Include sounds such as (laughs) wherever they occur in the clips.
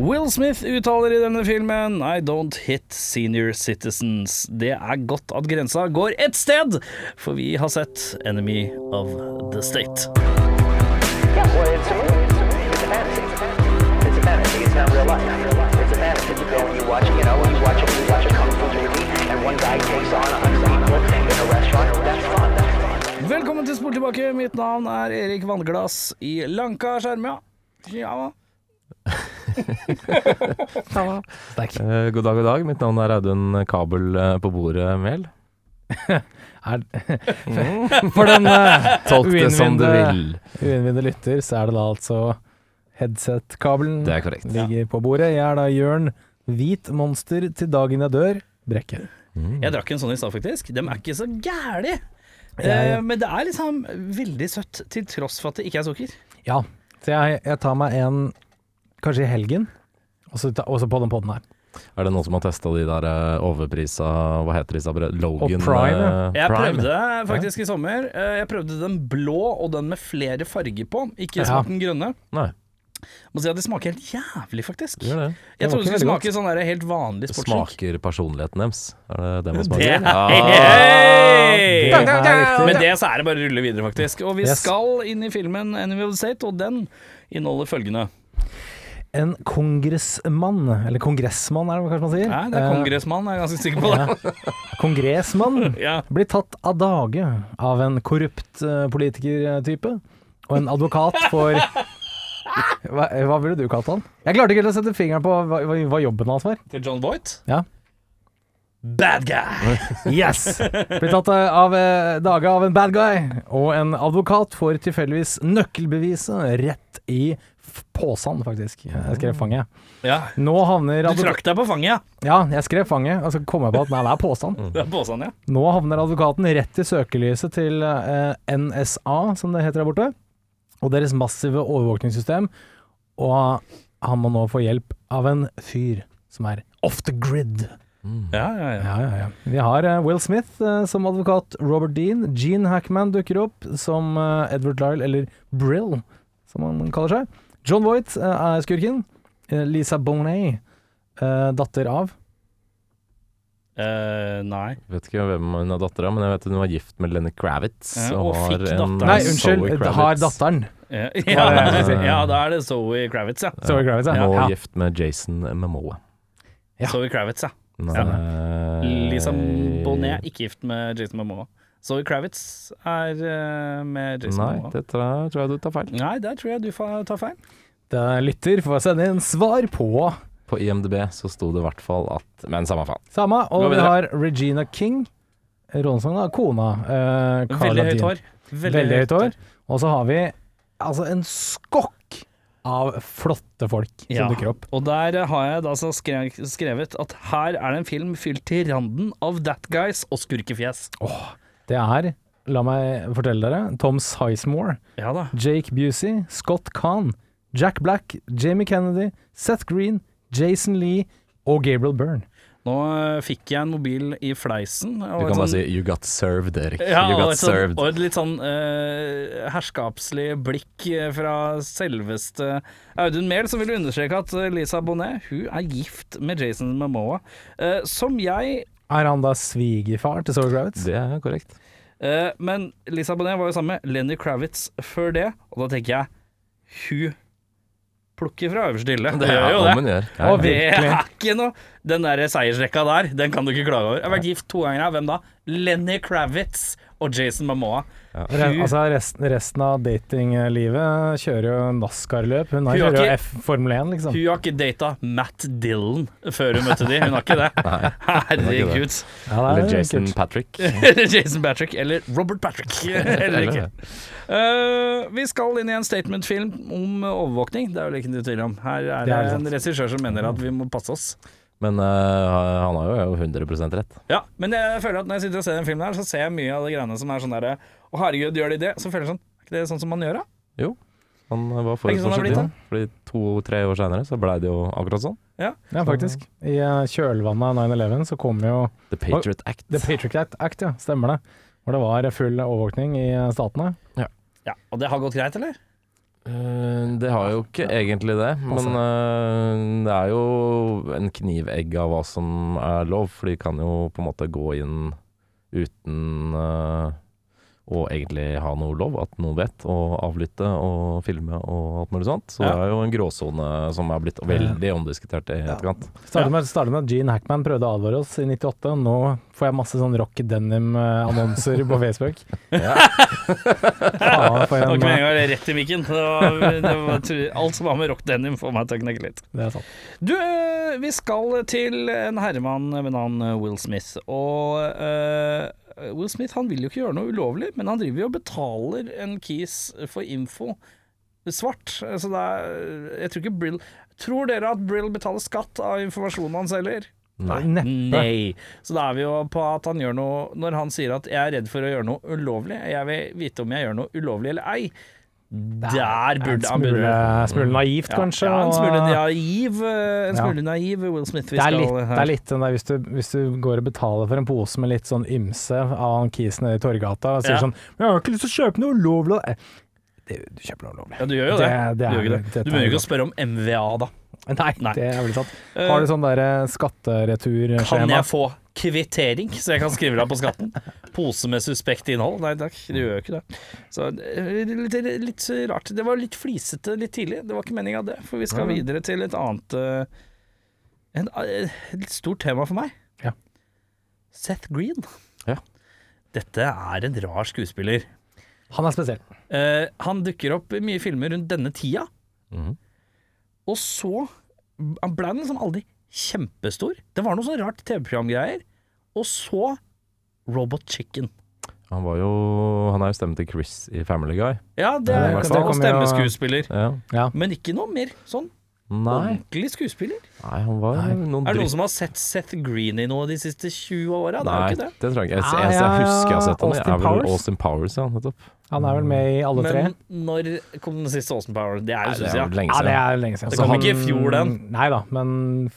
Will Smith uttaler i denne filmen I don't hit senior citizens. Det er godt at grensa går ett sted, for vi har sett Enemy of the State. Velkommen til Sport tilbake. Mitt navn er Erik Vannglass i Lanka Skjermja. Ja. Eh, god dag, god dag. Mitt navn er Audun Kabel eh, på bordet Mel. Er, (laughs) for den uh, Tolk det som du vil. uinnvidde lytter, så er det da altså headset-kabelen Det er korrekt. ligger på bordet. Jeg er da Jørn Hvit monster til dagen jeg dør. Brekke. Mm. Jeg drakk en sånn i stad, faktisk. De er ikke så gæli. Eh, men det er liksom veldig søtt, til tross for at det ikke er sukker. Ja, så jeg, jeg tar meg en kanskje i helgen, og så også på den podden her. Er det noen som har testa de der eh, overprisa Hva heter disse? Logan Og Prime, eh, Jeg Prime? prøvde faktisk i sommer. Eh, Jeg prøvde den blå og den med flere farger på, ikke Ja. smak den grønne. Nei, Må si at det smaker helt jævlig, faktisk. Det det. Jeg trodde det skulle smake sånn der helt vanlig sportsdrikk. smaker personligheten deres. Er det det man Det smaker? er Ja. Det er riktig. Med det så er det bare å rulle videre, faktisk. Og vi Yes. skal inn i filmen Enemy of the State, og den inneholder følgende. En kongressmann, eller kongressmann er det kanskje man sier? Nei, det er Eh, kongressmann, jeg er ganske sikker på det. Ja. Kongressmann (laughs) Ja. blir tatt av dage av en korrupt eh, politikertype, og en advokat for (laughs) hva, hva ville du kalt han? Jeg klarte ikke helt å sette fingeren på hva, hva, jobben hans var. Til John Voight. Ja. Bad guy. (laughs) Yes! Blir tatt eh, av dage av en bad guy, og en advokat får tilfeldigvis nøkkelbeviset rett i f- faktisk. Jeg skrev fanget. Ja. Nå havner Du trakk deg på fanget, ja. Ja, jeg skrev fanget, og så kom jeg på at nei, det er. (laughs) Det er påstand, ja. Nå havner advokaten rett i søkelyset til eh, NSA, som det heter der borte, og deres massive overvåkningssystem, og han må nå få hjelp av en fyr som er off the grid. Ja, ja, ja. Ja, ja, ja. Vi har uh, Will Smith uh, som advokat, Robert Dean, Gene Hackman dukker opp som uh, Edward Lyle, eller Brill, som han kaller seg. John Voight eh, er skurken. Eh, Lisa Bonet, eh, datter av Uh, nei. Vet ikke hvem hun er datter av, men jeg vet hun var gift med Lenny Kravitz. Uh, og fikk datteren. Nei, unnskyld, har datteren. Ja, Ja, ja, ja, da er det Zoe Kravitz, ja. Zoe Kravitz, ja. Og ja. gift med Jason Memoa. Ja. Zoe Kravitz, ja. Nei. Lisa Bonet er ikke gift med Jason Momoa. Zoe Kravitz er uh, med Jason Nei, Momoa. det tror jeg, tror jeg du tar feil. Nei, der tror jeg du fa- tar feil. Det lytter får sende inn svar på På IMDb så sto det i hvert fall at Men samme faen. samme. Gå Og vi videre. har Regina King, rollesang da, kona. eh, Veldig høyt hår. Veldig høyt hår. Og så har vi altså en skokk av flotte folk som Ja. dukker opp. Og der har jeg da så skre- skrevet at her er det en film fylt til randen av that guys og skurkefjes. Det er, la meg fortelle dere, Tom Sizemore, Ja da. Jake Busey, Scott Kahn, Jack Black, Jamie Kennedy, Seth Green, Jason Lee og Gabriel Byrne. Nå eh, fikk jeg en mobil i fleisen. og Du kan bare sånn- si 'you got served', Erik. Ja, you og got et, sånn, served. og et litt sånn eh, herskapslig blikk eh, fra selveste Audun Mehl, som vil understreke at eh, Lisa Bonet hun er gift med Jason Momoa. eh, som jeg Er han da svigerfar til Zoe Kravitz? Det er korrekt. eh, Men Lisa Bonet var jo sammen med Lenny Kravitz før det, og da tenker jeg hun plukker fra øverste hylle. Det gjør jo det. Ja, Og Det er ikke noe Den der seiersrekka der, den kan du ikke klage over. Jeg har vært gift to ganger. Hvem da? Lenny Kravitz og Jason Mamoa. Ja. altså resten, resten av datinglivet kjører jo NASCAR-løp. Hun Hun kjører jo F Formel 1, liksom. Hun har ikke data Matt Dillon før hun møtte de. Hun har ikke det. (laughs) (laughs) Herregud. Ja, Eller er Jason kult. Patrick. (laughs) Eller Jason Patrick. Eller Robert Patrick. Eller ikke. Eh, vi skal inn i en statementfilm om overvåkning. Det er vel ikke noe tvil om. Her er Det det er en sant. regissør som mener at vi må passe oss. Men uh, han har jo 100 rett. Ja, men jeg føler at når jeg sitter og ser den filmen her, så ser jeg mye av de greiene som er sånn derre Å herregud, gjør de det? Så føler jeg sånn Er ikke det sånn som man gjør, da? Jo. Han var forut sånn for det sin tid. Fordi to-tre år seinere så blei det jo akkurat sånn. Ja, faktisk. I eh, kjølvannet av 9-11 så kom jo The Patriot Act. The Patriot Act, Act, ja. Stemmer det. Hvor det var full overvåkning i statene. statene. Ja, Og det har gått greit, eller? Eh, det har jo ikke egentlig det, men uh, det er jo en knivegg av hva som er lov, for de kan jo på en måte gå inn uten eh, å egentlig ha noe lov, at noen vet, og avlytte og filme og alt mulig sånt. Så Ja. det er jo en gråsone som er blitt veldig omdiskutert i etterkant. Startet med, startet med at Gene Hackman prøvde å advare oss i 98. Nå får jeg masse sånn rock denim-annonser på Facebook. (laughs) Faen, for Det var en, ikke rett i mikken. Det var, det var, alt som har med rock denim, får meg til å knekke litt. det er sant. Du, øh, vi skal til en herremann ved navn øh, Will Smith. Og øh, Will Smith han vil jo ikke gjøre noe ulovlig, men han driver jo og betaler en kis for info svart. Så det er Jeg tror ikke Brill Tror dere at Brill betaler skatt av informasjonen han selger? Nei. Nei. Så da er vi jo på at han gjør noe Når han sier at 'jeg er redd for å gjøre noe ulovlig', jeg vil vite om jeg gjør noe ulovlig eller ei. Der burde han En smule, naivt, kanskje. Ja, en smule naiv, En smule Ja. naiv Will Smith. Det er, litt, det er litt den der hvis du, hvis du går og betaler for en pose med litt sånn ymse av han kisen nede i Torgata og sier Ja. sånn 'Jeg har ikke lyst til å kjøpe noe ulovlig'. Eh, Du kjøper noe ulovlig. Ja, du gjør jo det. Det- det du, er- det. du behøver ikke å spørre om MVA, da. Nei, Nei. det er vel sant. Eh, Har du sånn derre skattereturskjema? Kan jeg få kvittering, så jeg kan skrive det av på skatten? Pose med suspekt innhold? Nei takk, det gjør jo ikke det. Så eh, litt, litt rart. Det var litt flisete litt tidlig, det var ikke meninga det. For vi skal videre til et annet eh, en, eh, Et litt stort tema for meg. Ja. Seth Green. Ja. Dette er en rar skuespiller. Han er spesiell. Uh, han dukker opp i mye filmer rundt denne tida, Mm. og så Han ble liksom aldri kjempestor. Det var noe sånn rart TV-programgreier. Og så Robot Chicken. Han var jo Han er jo stemmen til Chris i Family Guy. Ja, det er jo- stemmeskuespiller. Ja. Ja. Men ikke noe mer sånn Nei. ordentlig skuespiller. Nei, han var Nei. noen Er det noen som har sett Seth Green i noe de siste 20 åra? Nei, det. det tror jeg ikke. Jeg, Ah, jeg, jeg husker jeg har sett ham. i, Austin er vel Powers? Austin Powers, ja. Nettopp. Han er vel med i alle tre? Men når kom den siste Austin Powers? Det er jo lenge siden. Ja, det er lenge siden. Det kom han- ikke i fjor, den. Nei da, men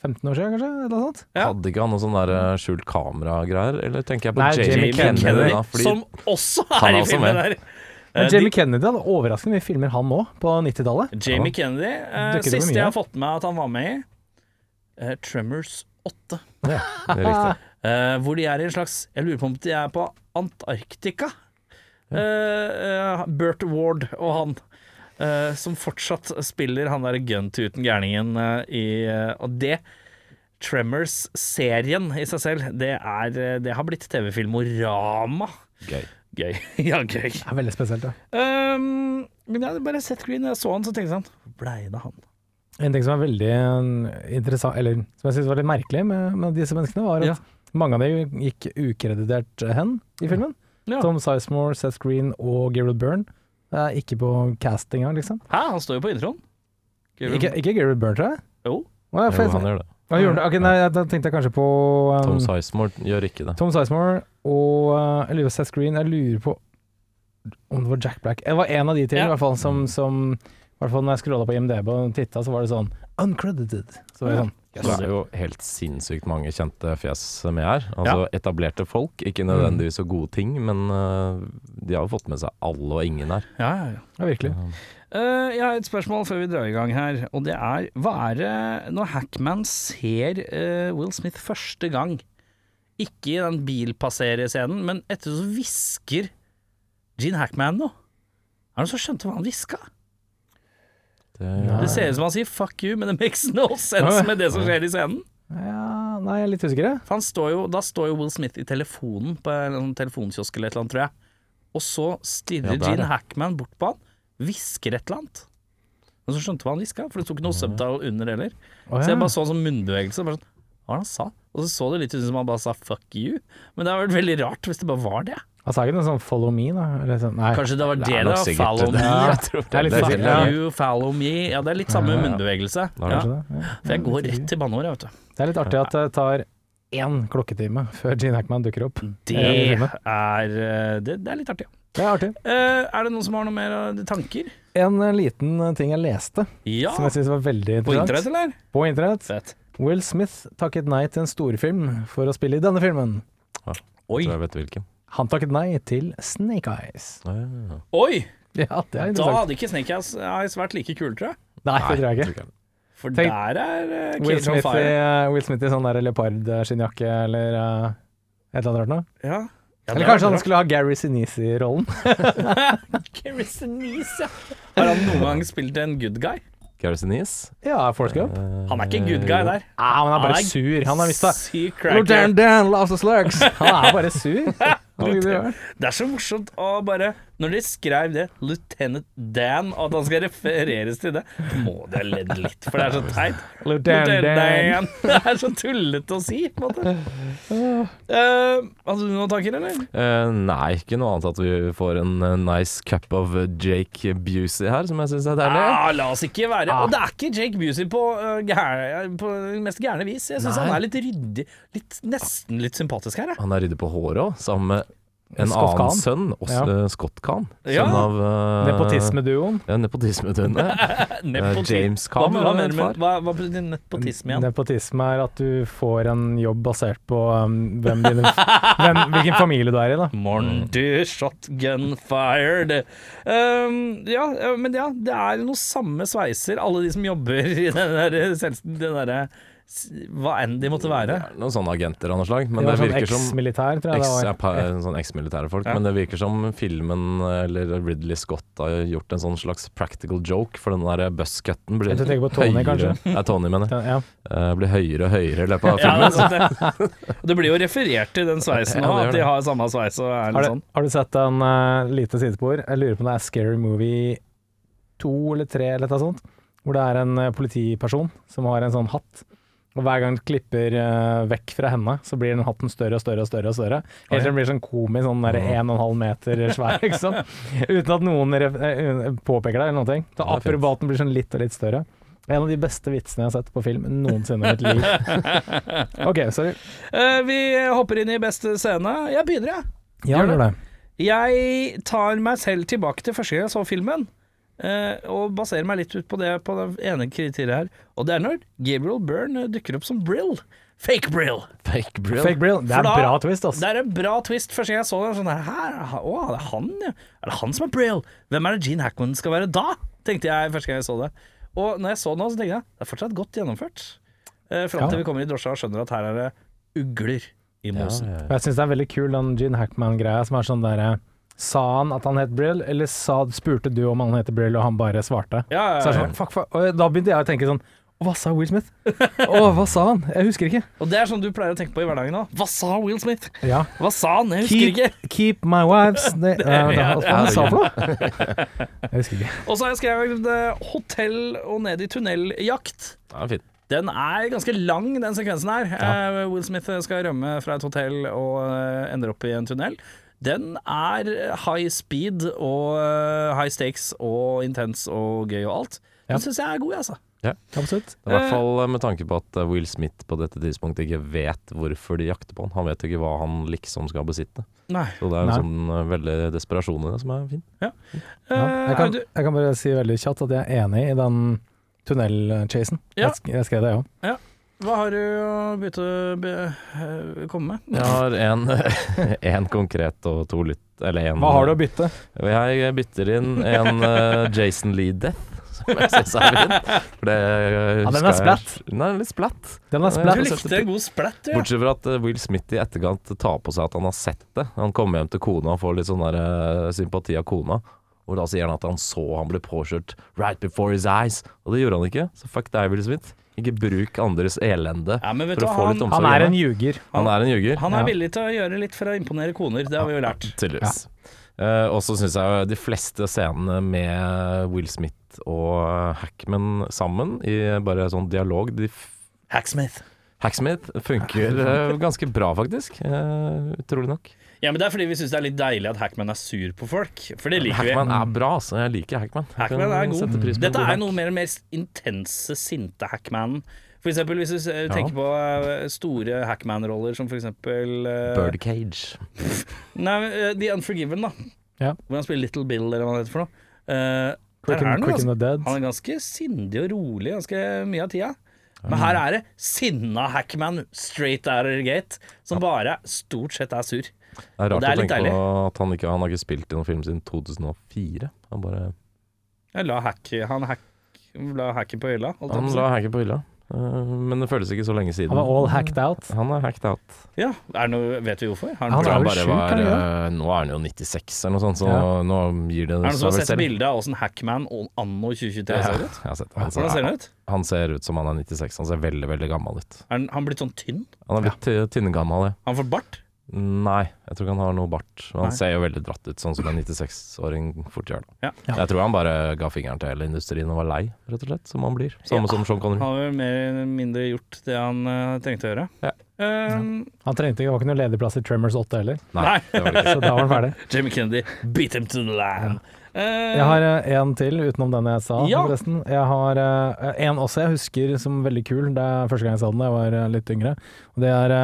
15 år siden, kanskje? Eller noe sånt? Ja. Hadde ikke han noe sånn der eh, skjult kamera-greier? Eller tenker jeg på Nei, Jamie, Jamie Kennedy? Kennedy, da, fordi som også er er i filmen der. Men Eh, Jamie Kennedy hadde overraskende mye filmer, han òg, på 90-tallet. Jamie Kennedy. Dukket opp i siste jeg har fått med at han var med i, uh, Tremors 8. (laughs) det er riktig. (laughs) Eh, hvor de er i en slags Jeg lurer på om de er på Antarktika. Uh, eh, Burt Ward og han. Eh, som fortsatt spiller han derre guntuten gærningen uh, i uh, Og det Tremors-serien i seg selv, det, er, det har blitt TV-filmorama. Gøy. Gøy. (laughs) ja, gøy. Det er veldig spesielt, ja. Um, men jeg hadde bare sett Green, jeg så han, så tenkte jeg sånn blei det han? En ting som er veldig interessant, eller som jeg syns var litt merkelig med, med disse menneskene, var at Ja. mange av dem gikk ukreditert hen i filmen. Ja. Tom Sizemore, Seth Green og Gerald Byrne. Eh, ikke på castinga, liksom. Hæ, han står jo på introen. Ikke, ikke Gary Byrne, tror jeg. Jo. Oh, ja, Jo, han gjør det. Han gjør det? Ok, nei, da tenkte jeg kanskje på um, Tom Sizemore gjør ikke det. Tom Sizemore og uh, jeg lurer på Seth Green. Jeg lurer på om det var Jack Black. Det var en av de til, Ja. i hvert fall, som, som i hvert fall når jeg scrolla på IMDb og titta, så var det sånn uncredited. Så var det Ja. sånn Det er jo helt sinnssykt mange kjente fjes med her. Altså etablerte folk. Ikke nødvendigvis så gode ting, men uh, de har jo fått med seg alle og ingen her. Ja, ja, ja. Ja, virkelig. Uh, jeg har et spørsmål før vi drar i gang her, og det er Hva er det når Hackman ser uh, Will Smith første gang? Ikke i den bilpasserescenen, men etter så hvisker Gene Hackman noe. Er det noen som skjønte hva han hviska? Det, Det ser ut som han sier 'fuck you', men det makes no sense med det som skjer i scenen. Ja, nei, jeg er litt usikker, jeg. For han står jo, da står jo Will Smith i telefonen på en telefonkiosk eller et eller annet, tror jeg. Og så stirrer Ja, Gene. Hackman bort på han, hvisker et eller annet. Men så skjønte hva han hviska, for det sto ikke noe subtitle under heller. Så jeg bare så en sånn munnbevegelse. Bare sånn, hva var det han sa? Og så så det litt ut som han bare sa 'fuck you'. Men det hadde vært veldig rart hvis det bare var det. Ja, Han sa ikke noe sånn 'follow me', da? Eller sånn, nei. Kanskje det var det, Det er da? sikkert Follow me. Ja, Jeg tror det er litt det. sånn, Ja. ja. You follow me. Ja, det er litt samme Ja, ja. munnbevegelse. Er Ja. Ja. For jeg går rett til banneordet, vet du. Det er litt artig at det tar én klokketime før Gene Hackman dukker opp. Det er er eh, Det, det er litt artig. Det er artig. Uh, er det noen som har noe mer eh, tanker? En uh, liten eh, ting jeg leste, Ja. som jeg syns var veldig interessant. På internett, eller? På internett. Fett. Will Smith takket nei til en storfilm for å spille i denne filmen. Oi. Tror jeg vet hvilken. Han takket nei til Snake Eyes. Ja. Oi! Ja, det er Da interessant. hadde ikke Snake Eyes Eyes vært like kul, tror jeg. Nei, det tror jeg ikke. For Tenk- der er uh, Will Cage on Smith, i, Fire. eh, Will Smith i sånn der leopardskinnjakke eller eh, et eller annet rart noe. Ja. Ja, Eller kanskje han skulle ha Gary Sinise i rollen. (laughs) Gary Sinise, ja. Har han noen gang spilt en good guy? Garrison Ease. Ja, Force Gump. Han er ikke good guy der. Ah, men han er bare Han er sur. Han er Syk cracker. The slugs. Han er bare sur. (laughs) Det er så morsomt å bare Når de skrev det, Lieutenant Dan, og at han skal refereres til det, må de ha ledd litt, for det er så teit. Lieutenant Dan. (laughs) Det er så tullete å si, på en måte. Eh, hadde du noen tanker, eller? Uh, nei, ikke noe annet at vi får en eh, nice cup of Jake Busey her, som jeg syns er deilig. Ah, la oss ikke være Ah. Og det er ikke Jake Busey på, uh, på mest gærne vis. Jeg syns han er litt ryddig. Litt, nesten litt sympatisk her, jeg. Han er ryddig på håret òg, sammen med en Scott annen Kahn. sønn, også Ja. eh, Scott Kahn. Ja. Sønn av uh, Nepotismeduoen. Ja, nepotismeduoen. (laughs) Nepotism. James Hva, Caan. hva, mener du hva, hva betyr nepotisme igjen? Nepotisme er at du får en jobb basert på um, hvem din, hvem, hvilken familie du er i, da. Mordy, shotgun fired. Um, ja, ja, men ja, det er noe samme sveiser, alle de som jobber i den der, derre s- Hva enn de måtte være. Noen sånne agenter av noe slag. Men Det det, sånn virker som tror jeg Eks, det var. sånn eksmilitære folk, Ja. men det virker som filmen eller Ridley Scott har gjort en sånn slags practical joke, for den der buzzcutten blir Jeg tenker på Tony, høyere kanskje. (laughs) Ja, Tony, mener jeg. Ja. Uh, blir høyere og høyere i løpet av (laughs) Ja, det, filmen. er det. (laughs) Det blir jo referert til den sveisen Ja, òg, det at de har samme sveis og er Har, litt du, sånn. har du sett en uh, lite sidespor? Jeg lurer på om det er Scary Movie 2 eller 3 eller noe sånt. Hvor det er en uh, politiperson som har en sånn hatt. Og hver gang du klipper uh, vekk fra henne, så blir den hatten større og større og større. og større Helt til den blir sånn komisk, sånn der 1,5 meter svær, ikke sant. Uten at noen ref eh, påpeker deg eller noe. Så akrobaten blir sånn litt og litt større. En av de beste vitsene jeg har sett på film noensinne i mitt liv. (laughs) OK, sorry. Uh, vi hopper inn i beste scene. Jeg begynner, jeg. Ja, Gjør det. Jeg tar meg selv tilbake til første gang jeg så filmen, eh, og baserer meg litt ut på det på det ene kriteriet her. Og det er når Gabriel Byrne eh, dukker opp som Brill. Fake Brill. Fake Brill. Fake Brill. Det er da- bra twist, altså. Det er en bra twist. Første gang jeg så det, sånn her, Å, det er han, ja. Er det han som er Brill? Hvem er det Gene Hackman skal være da? Tenkte jeg første gang jeg så det. Og når jeg så det nå, så tenkte jeg det er fortsatt godt gjennomført. Eh, Fram til Ja. vi kommer i drosja og skjønner at her er det ugler i Ja, mosen. ja, Jeg syns det er veldig kul den Gene Hackman-greia som er sånn derre Sa han at han het Brill, eller sa, spurte du om han heter Brill, og han bare svarte? Ja, ja, Så ja. sånn, fuck, fuck. Og da begynte jeg å tenke sånn Hva sa Will Smith? (laughs) Å, hva sa han? Jeg husker ikke. Og det er sånn du pleier å tenke på i hverdagen òg. Hva sa Will Smith? Ja. Hva sa han? Jeg husker Keep, ikke. keep my wives det, (laughs) ja, det, Ja, Hva han sa for noe? (laughs) Jeg husker ikke. Og så har jeg skrevet eh, hotell og ned i tunneljakt. Ja, fint. Den er ganske lang, den sekvensen her. Eh, Will Smith skal rømme fra et hotell og eh, ender opp i en tunnel. Den er high speed og eh, high stakes og intens og gøy og alt. Ja. Den syns jeg er god, jeg, altså. Absolutt. I hvert fall eh, med tanke på at eh, Will Smith på dette tidspunktet ikke vet hvorfor de jakter på han. Han vet jo ikke hva han liksom skal besitte. Nei. Så det er en Nei. sånn eh, veldig desperasjon i det som er fin. Ja. Ja. Jeg, kan, jeg kan bare si veldig kjapt at jeg er enig i den tunnelchasen. Ja. Jeg, jeg skrev det, jeg òg. Hva har du å bytte be, eh, komme med? Jeg har en, (laughs) en konkret og to lytt... Eller én Hva har du å bytte? Jeg bytter inn en eh, Jason Lee Death, som jeg syns er (laughs) fin. For det den er jeg- splatt. Den er litt splatt. Den er splatt. Du likte en god splatt, du. Ja. Bortsett fra at eh, Will Smith i etterkant tar på seg at han har sett det. Han kommer hjem til kona og får litt sånn der eh, sympati av kona. Og da sier han at han så han ble påkjørt right before his eyes. Og det gjorde han ikke. Så fuck deg, Will Smith. Ikke bruk andres elende Ja, for du å få han- litt Han er en ljuger. han er en ljuger. Han er Ja. villig til å gjøre litt for å imponere koner, det har vi jo lært. Tydeligvis. uh, og så syns jeg de fleste scenene med Will Smith og Hackman sammen, i bare sånn dialog de f Hacksmith. Hacksmith funker eh, ganske bra, faktisk. Eh, utrolig nok. Ja, men Det er fordi vi syns det er litt deilig at Hackman er sur på folk. For det liker vi. Hackman er bra, altså. Jeg liker Hackman. Hackman er god. pris på Dette god er hack. noe mer og mer intense, sinte Hackmanen. For eksempel hvis du tenker tenker på eh, store Hackman-roller som for eksempel Birdcage. (laughs) Nei, The Unforgiven, da. Ja. Hvor han spiller Little Bill, eller hva det heter for noe. Uh, Quick and, er han, quick ganske, and the Dead. han er ganske sindig og rolig ganske mye av tida. Men her er det sinna Hackman straight out of the gate, som bare stort sett er sur. Det er rart det er å tenke deilig. på at han ikke han har ikke spilt i noen film siden 2004. Han bare Jeg la, hack, han hack, la hacken på hylla. Han la hacken på hylla. Eh, men det føles ikke så lenge siden. Han var all hacked out. Han er hacked out. Ja, er noe, Vet vi hvorfor? Har Han han, tror er vel bare sjuk, eh, Nå er han jo 96 eller noe sånt, så Ja. nå gir det er det noen som har sett selv. bilde av åssen Hackman anno 2023 Ja, ser ut? jeg har sett. Han Hvordan ser ser, han ut? han ser ut som han er 96. Han ser veldig, veldig gammel ut. Er han, han blitt sånn tynn? Han er blitt ja. tynngammal, ja. Han får bart? Nei, jeg tror ikke han har noe bart. Han Nei. ser jo veldig dratt ut, sånn som en 96-åring fort gjør. Ja. Ja. Jeg tror han bare ga fingeren til hele industrien og var lei, rett og slett. Som han blir. Samme Ja. som Sean Connery. Han har vel mer eller mindre gjort det han uh, trengte å gjøre. Ja. Eh, Han trengte ikke, var ikke noen ledig plass i Tremors 8 heller, Nei. det var det ikke. (laughs) så da var han ferdig. (laughs) Jamie Kennedy, beat him to the land. Eh, Jeg har eh, en til utenom den jeg sa, Ja. forresten. Jeg har eh, en også jeg husker som veldig kul. Det er første gang jeg sa den da jeg var litt yngre. Og det er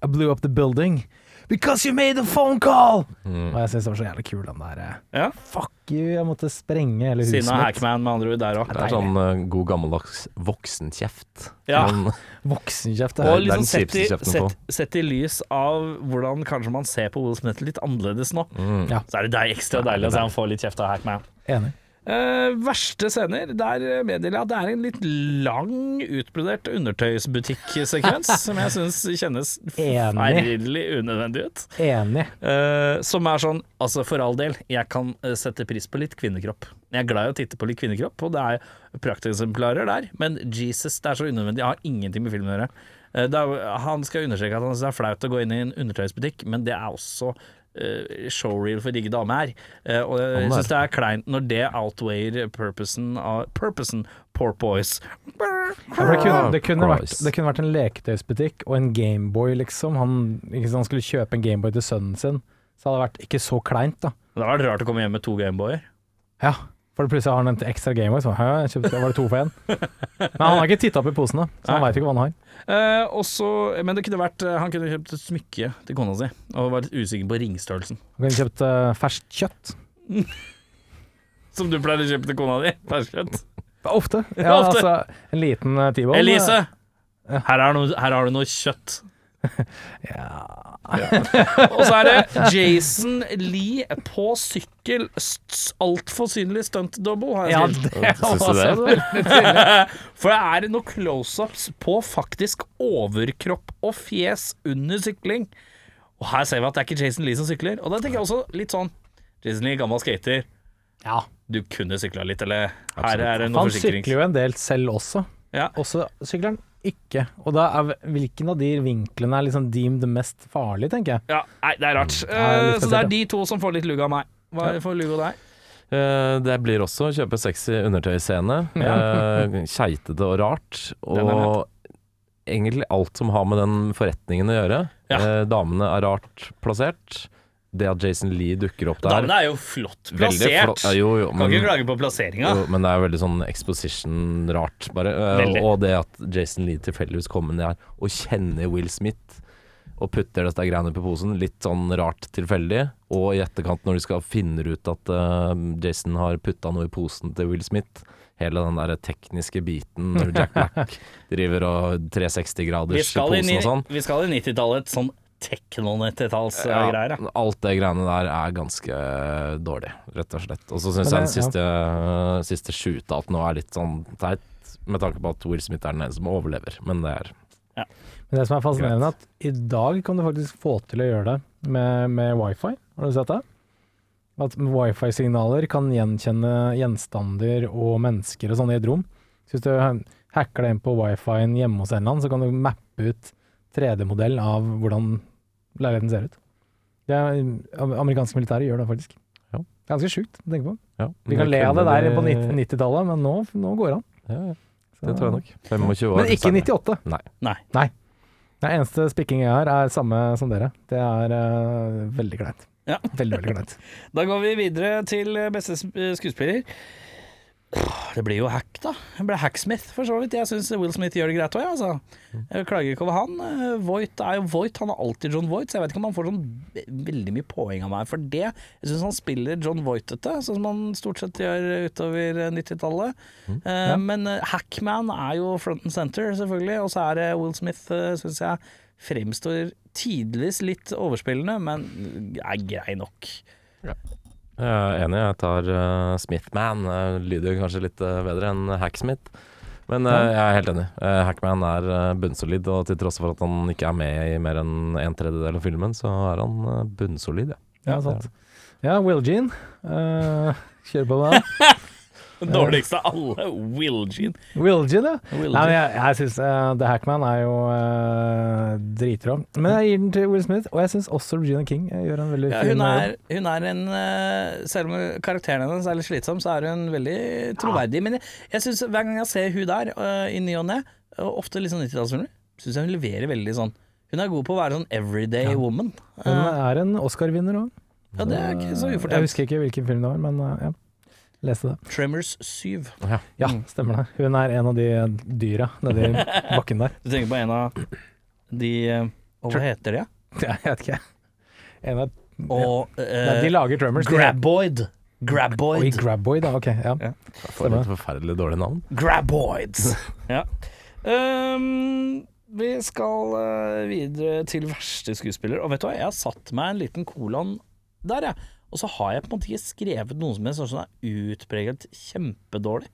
I blew up the building because you made a phone call! Mm. Og jeg syns det var så jævlig kul, den der eh, Ja. Fuck you, jeg måtte sprenge hele huset Sina mitt. Hackman, med andre ord, der òg. Det er sånn uh, god gammeldags voksenkjeft. Ja. Men, Voksenkjeft. er Og det. liksom den sett i, kjipeste kjeften å sett, sett i lys av hvordan kanskje man ser på Will Smith litt annerledes nå, mm. Ja. så er det deg ekstra deilig å se han får litt kjeft av Hackman. Enig. Eh, verste scener, der meddeler jeg at det er en litt lang, utbrodert undertøysbutikksekvens (laughs) som jeg syns kjennes Enig. unødvendig ut. Enig. Uh, som er sånn, altså for all del, jeg kan eh, sette pris på litt kvinnekropp. Jeg er glad i å titte på litt kvinnekropp, og det er prakteksemplarer der, men Jesus, det er så unødvendig. Jeg har ingenting med filmen å gjøre. Uh, er, han skal understreke at han synes det er flaut å gå inn i en undertøysbutikk, men det er også eh, showreel for digge dame her. Eh, og jeg syns det er kleint når det outweier purposen av Purposen Poor Boys. Ja, for det, kunne, det, kunne vært, det kunne vært en leketøysbutikk og en Gameboy, liksom. Han, ikke han skulle kjøpe en Gameboy til sønnen sin. Så hadde det vært ikke så kleint, da. Det hadde vært rart å komme hjem med to Gameboyer. Ja, for plutselig har han en ekstra Gameboy. Så jeg kjøpte, var det to for én? Men han har ikke titta opp i posene, så han veit ikke hva han har. Eh, også, men det kunne vært eh, Han kunne kjøpt et smykke til kona si, og var litt usikker på ringstørrelsen. Han kunne kjøpt uh, ferskt kjøtt. (laughs) Som du pleier å kjøpe til kona di? Ferskjøtt. Ofte. (laughs) Ja, Ofte. altså, en liten uh, T-bone. Elise! Her, er noe, her har du noe kjøtt. (laughs) Ja. Og så er det Jason Lee på sykkel. Altfor synlig stunt double, har jeg skrevet. det var det? tydelig. (laughs) For det er noen close-ups på faktisk overkropp og fjes under sykling. Og her ser vi at det er ikke Jason Lee som sykler. Og da tenker jeg også litt sånn Jason Lee, gammel skater. Ja. Du kunne sykla litt, eller? Her Absolutt. er det noe Han forsikring. sykler jo en del selv også. Ja. Også sykler han ikke. Og da er hvilken av de vinklene er liksom deemed mest farlig, tenker jeg. Ja, nei, det er rart. Mm. Uh, Ja, så det er de to som får litt lugg av meg. Hva får lugg av deg? Eh, det blir også å kjøpe sexy undertøysscene. Uh, (laughs) Keitete og rart. Og egentlig alt som har med den forretningen å gjøre. Ja. Eh, damene er rart plassert. Det at Jason Lee dukker opp der Damene er jo flott plassert. flott- Ja, jo, jo, Kan men, ikke klage på plasseringa. jo, men det er veldig sånn exposition-rart, bare. Eh, Veldig. og det at Jason Lee tilfeldigvis kommer ned her og kjenner Will Smith. Og putter dette greiene på posen, litt sånn rart tilfeldig. Og i etterkant, når de skal finne ut at uh, Jason har putta noe i posen til Will Smith, hele den der tekniske biten når Jack (laughs) Black driver og 360 Vi graders i, posen og sånn. vi skal i 90-tallet, sånn tekno-90-tallsgreier. Ja. alt det greiene der er ganske dårlig, rett og slett. Og så syns jeg den siste, ja. siste shootout nå er litt sånn teit, med tanke på at Will Smith er den eneste som overlever. Men det er Men det som er fascinerende, er at i dag kan du faktisk få til å gjøre det med, med wifi. Har du sett det? At wifi-signaler kan gjenkjenne gjenstander og mennesker og sånn i et rom. Så hvis du hacker deg inn på wifi-en hjemme hos en eller annen, så kan du mappe ut 3D-modell av hvordan leiligheten ser ut. Det er, amerikanske militære gjør det faktisk. Ja. Ganske sjukt å tenke på. ja, Vi kan le av det der på 90 90-tallet, men nå, nå går det an. Ja, ja, det tror jeg nok. 25 år. Men ikke er 98. Nei. Nei. Nei. Det eneste spikking jeg har, er samme som dere. Det er uh, veldig kleint. Ja. Veldig, veldig kleint. (laughs) Da går vi videre til beste skuespiller. Det blir jo Hack, da. Det blir Hacksmith, for så vidt. Jeg syns Will Smith gjør det greit òg, jeg, altså. Jeg klager ikke over han. Eh, Voight er jo Voight, han er alltid John Voight, så jeg vet ikke om han får sånn veldig mye poeng av meg for det. Jeg syns han spiller John Voightete, sånn som han stort sett gjør utover eh, 90-tallet. Eh, Men eh, Hackman er jo front and center, selvfølgelig, og så er det Will Smith, syns jeg, fremstår tidvis litt overspillende, men er grei nok. Jeg er enig, jeg tar uh, Smithman. Lyder kanskje litt uh, bedre enn Hacksmith. Men uh, jeg er helt enig. Hackman er bunnsolid, og til tross for at han ikke er med i mer enn en tredjedel av filmen, så er han bunnsolid, ja. Ja, sant. Ja, Will Jean. Kjør på med det. (laughs) (laughs) Den dårligste av alle. Will Jean, ja. Will Nei, men jeg, jeg syns The Hackman er jo uh, dritrå. Men jeg gir den til Will Smith, og jeg syns også Regina King eh, gjør en veldig Ja, fin er, hun er en uh, Selv om karakteren hennes er litt slitsom, så er hun veldig troverdig. Men jeg, jeg synes hver gang jeg ser hun der uh, i ny og ne, ofte litt sånn 90-tallsfilmer, syns jeg hun leverer veldig sånn Hun er god på å være sånn everyday woman. Hun Eh, er en Oscar-vinner òg. ja, det er ikke så Jeg husker ikke hvilken film det var, men eh, ja. Leste det. Tremors 7. Ja, stemmer det. Hun er en av de dyra nedi bakken der. (laughs) Du tenker på en av de eh, Og hva heter de? (laughs) Jeg vet ikke. En av, Og Nei, de uh, lager Tremors. Graboid. Graboid. Oi, Graboid. Da. Ok, ja. Ja. For et forferdelig dårlig navn. Graboids. (laughs) ja. Um, vi skal eh, videre til verste skuespiller. Og vet du hva, jeg har satt meg en liten kolon der, jeg. Og så har jeg på en måte ikke skrevet noe som helst som er utpreget kjempedårlig.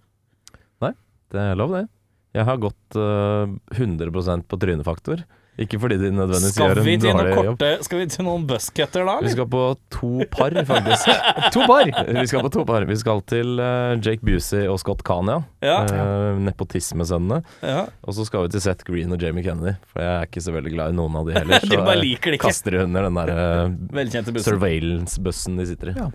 Nei, Det er lov, det. Jeg har gått uh, 100% på trynefaktor. Ikke fordi de nødvendigvis Skal gjør vi en dårlig korte, jobb. Skal vi til noen buzzcutter da, Vi skal på to par, faktisk. (laughs) To par! Vi skal på to par. Vi skal til uh, Jake Busey og Scott Kania. Ja. Uh, nepotismesønnene. ja. Og så skal vi til Seth Green og Jamie Kennedy. For jeg er ikke så veldig glad i noen av de heller. (laughs) De bare liker det ikke. kaster de under den der uh, surveillance-bussen de sitter i. Ja.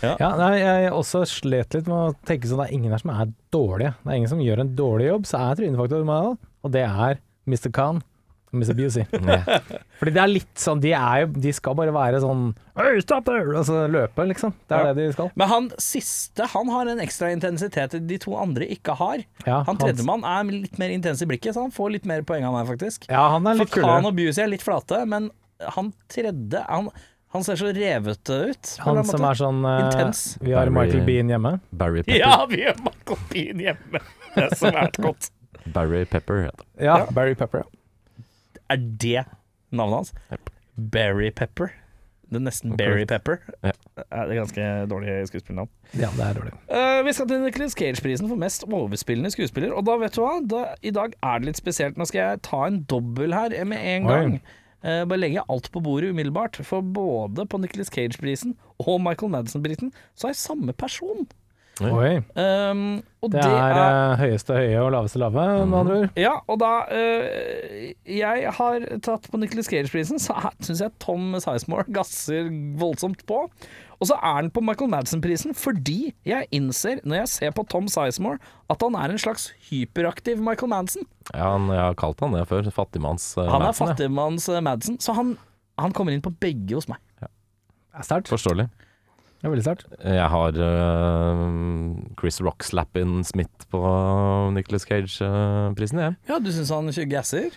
Ja. Ja, nei, jeg også slet litt med å tenke sånn det er ingen her som er dårlige. Det er ingen som gjør en dårlig jobb, så er trynefaktor meg. Og det er Mr. Khan Mr. Busey. Fordi det er litt sånn De, er jo, de skal bare være sånn Hey, stop there! Altså løpe, liksom. Det er Ja. det de skal. Men han siste han har en ekstra intensitet de to andre ikke har. Ja, Han tredjemann er litt mer intens i blikket, så han får litt mer poeng av meg, faktisk. Ja, han er For litt Khan kulere. og Busey er litt flate, men han tredje Han, han ser så revete ut. Han som er sånn eh, Intens. Vi har Barry- Michael Bean hjemme. Barry. (laughs) Pepper. Ja, vi har Michael Bean hjemme. Det er svært godt. Barry Pepper heter ja. Ja, Barry Pepper. ja. Er det navnet hans? Yep. Barry Pepper. Det er nesten. Barry Pepper. Ja. Det er ganske dårlig skuespillernavn. Ja, det er dårlig. Uh, vi skal til Nicholas Cage-prisen for mest overspillende skuespiller. Og da vet du hva, da, i dag er det litt spesielt. Nå skal jeg ta en dobbel her med en gang. Uh, bare legge alt på bordet umiddelbart. For både på Nicholas Cage-prisen og Michael Madison-prisen så er jeg samme person. Oi. Um, og Det er er høyeste høye og laveste lave, med andre ord. Ja, og da uh, Jeg har tatt på Nicholas Cage-prisen, så syns jeg Tom Sizemore gasser voldsomt på. Og så er han på Michael Madsen-prisen fordi jeg innser, når jeg ser på Tom Sizemore, at han er en slags hyperaktiv Michael Madsen. Ja, han, jeg har kalt han det før. Fattigmanns uh, Han er fattigmanns øh, Madsen, så han, han kommer inn på begge hos meg. Det er sterkt. Forståelig. Det er veldig sterkt. Jeg har uh, Chris Rock-slappen Smith på Nicholas Cage-prisen, jeg. Ja, du syns han ikke gasser?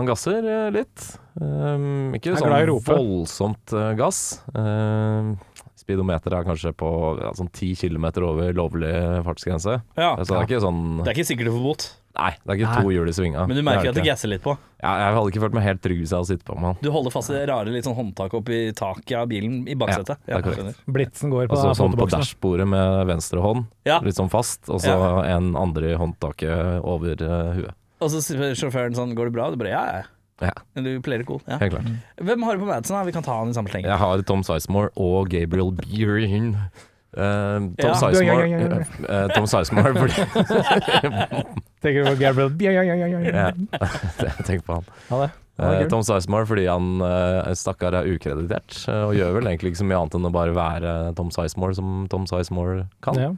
Han gasser uh, litt. Um, ikke Er sånn voldsomt uh, gass. speedometer speedometeret er kanskje på ja, sånn 10 km over lovlig fartsgrense. Ja. Så det er ikke sånn Det er ikke sikkert du får bot, Nei, det er ikke Nei. to hjul i svinga. men du merker er at det ikke. gasser litt på. Ja, jeg hadde ikke følt meg helt trygg hvis jeg hadde sittet på med han. Du holder fast i det rare litt sånn håndtaket oppi taket av bilen i baksetet. Ja, det er korrekt. Blitsen går på Altså sånn på dashbordet med venstre hånd, Ja. litt sånn fast, og så Ja. en andre i håndtaket over uh, huet. Og så sier sjåføren sånn 'Går det bra?' Du bare 'Ja, ja'. Ja, Du det cool. Ja. helt klart. Hvem har du på Madsen? da? Vi kan ta han i samme sleng. Jeg har Tom Sizemore og Gabriel Bierin. Eh, Tom Ja. Sizemore Ja, ja, ja, eh, Tom Sizemore (laughs) Tenker du på Gabriel Ja, (laughs) Tenk på han. Eh. Tom Sizemore fordi han stakkar er ukreditert, eh, og gjør vel egentlig ikke så mye annet enn å bare være Tom Sizemore som Tom Sizemore kan. Ja.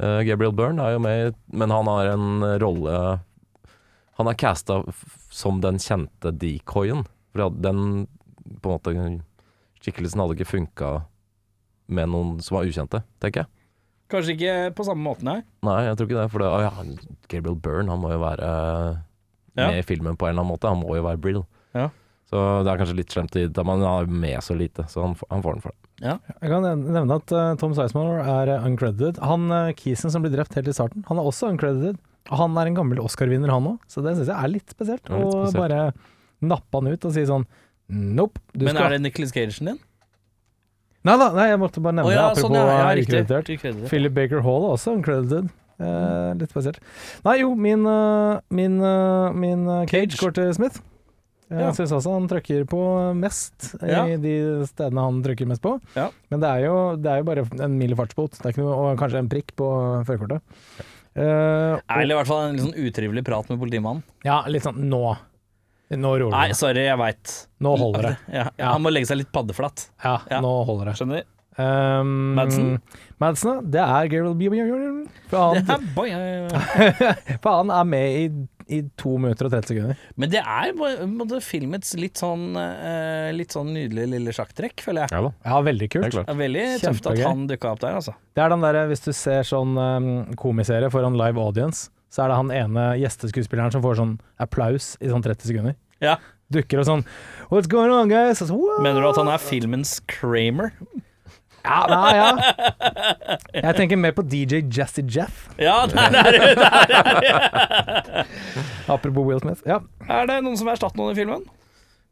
Eh, Gabriel Byrne er jo med, men han har en rolle Han er casta som den kjente decoyen. For den på en måte skikkelsen hadde ikke funka med noen som var ukjente, tenker jeg. Kanskje ikke på samme måte, nei. Nei, jeg tror ikke det. For det, ja, Gabriel Byrne, han må jo være Ja. med i filmen på en eller annen måte. Han må jo være Brill. Ja. Så det er kanskje litt slemt, da man har med så lite, så han, får- han får den for det. Jeg kan nevne at uh, Tom Sizemore er eh, uncredited. Han uh, Kisen som blir drept helt i starten, han er også uncredited. Og han er en gammel Oscar-vinner, han òg, så det syns jeg er litt spesielt. Ja, Å bare nappe han ut og si sånn Nope. Du Men skal er det Nicholas Gagen din? Nei da, nei, jeg måtte bare nevne Å ja, det. sånn, ja. ja riktig. ukreditert. Ukreditert. Philip Baker Hall er også uncredited. Eh, litt spesielt. Nei, jo, min, eh, min, eh, min eh, Cage Cage. går til Smith. Jeg Ja. syns også han trykker på mest Ja. i de stedene han trykker mest på. Ja. Men det er, jo, det er jo bare en mild fartsbot, det er ikke noe, og kanskje en prikk på førerkortet. Eh, Eller i hvert fall en litt sånn utrivelig prat med politimannen. ja, litt sånn nå. Nå roer Nei, sorry, jeg veit. Nå holder det. Ja, ja, han må legge seg litt paddeflatt. Ja, Ja. nå holder det. Skjønner? Um, Madsen? Madsen, det er Gabriel Bjørn. For Det han, er er med i, i to minutter og 30 sekunder. Men det er måte filmets litt sånn eh, Litt sånn nydelige lille sjakktrekk, føler jeg. Ja Ja, veldig kult. Det er veldig tøft at han dukka opp der, altså. Det er den derre, hvis du ser sånn um, komiserie foran live audience, så er det han ene gjesteskuespilleren som får sånn applaus i sånn 30 sekunder. Ja. Dukker og sånn What's going on, guys? Så, Mener du at han er filmens Kramer? Ja, nei, ja. Jeg tenker mer på DJ Jazzy Jeff, Ja, der er det! Der er det. apropos Will Smith. Ja. Er det noen som vil erstatte noen i filmen?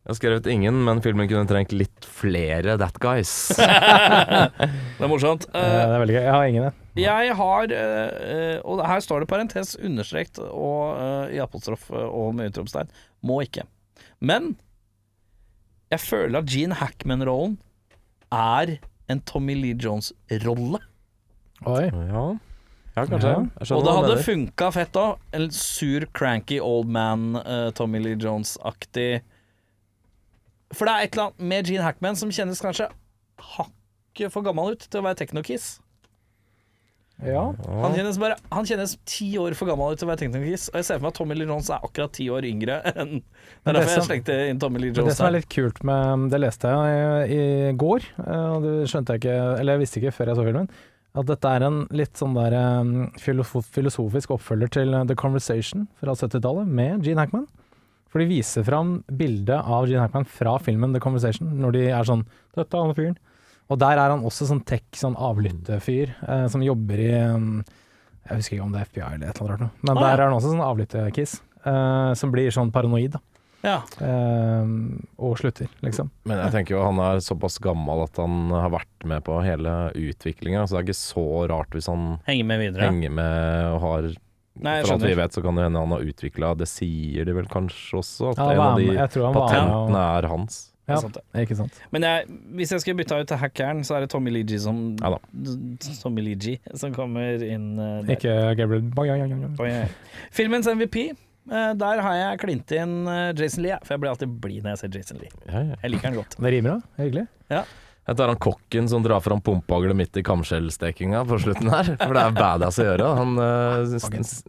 Jeg har skrevet ingen, men filmen kunne trengt litt flere That Guys. (laughs) Det er morsomt. Eh, det er veldig gøy. Jeg har ingen, jeg. Jeg har eh, eh, Og her står det parentes understrekt og eh, i apostrof og med utropstegn. Må ikke. Men jeg føler at Gene Hackman-rollen er en Tommy Lee Jones-rolle. Oi. Ja, ja kanskje. Ja. Og det hadde funka fett òg. En sur, cranky old man, uh, Tommy Lee Jones-aktig. For det er et eller annet med Gene Hackman som kjennes kanskje hakket for gammel ut til å være Technokiss. Ja. Han kjennes bare Han kjennes ti år for gammel ut til å være Technokiss. Og jeg ser for meg at Tommy Lee Jones er akkurat ti år yngre (laughs) enn Det er derfor jeg slengte inn Tommy Lee Jones. Det som er litt kult med Det leste jeg i, i går, eh, og det skjønte jeg ikke Eller jeg visste ikke før jeg så filmen. At dette er en litt sånn der um, filosofisk oppfølger til uh, The Conversation fra 70-tallet med Gene Hackman. For de viser fram bildet av Gene Hackman fra filmen The Conversation, når de er sånn Dette er han fyren. Og der er han også sånn tech, sånn avlyttefyr, eh, som jobber i um, Jeg husker ikke om det er FBI eller et eller annet rart. Men Ah, der ja. er han også sånn avlyttekiss, eh, som blir sånn paranoid, da. Ja. Eh, og slutter, liksom. Men jeg tenker jo han er såpass gammel at han har vært med på hele utviklinga, så det er ikke så rart hvis han Henger med videre. henger med og har Nei, For alt vi vet, så kan det hende han har utvikla Det sier de vel kanskje også, at Ja, en av de patentene er hans. Ja, sant, ikke sant. Men jeg, hvis jeg skulle bytta ut til hackeren, så er det Tommy Lee G som Ja da. Tommy Leegee, som kommer inn uh, der. Ikke Gabriel oi. Oi, oi. Filmens MVP, Uh, der har jeg klint inn eh, Jason Lee, for jeg blir alltid blid når jeg ser Jason Lee. Ja, ja. Jeg liker han godt. Det rimer, da. Hyggelig. Jeg tar han kokken som drar fram pumpehaglet midt i kamskjellstekinga på slutten her. For det er badass å gjøre. Han, eh,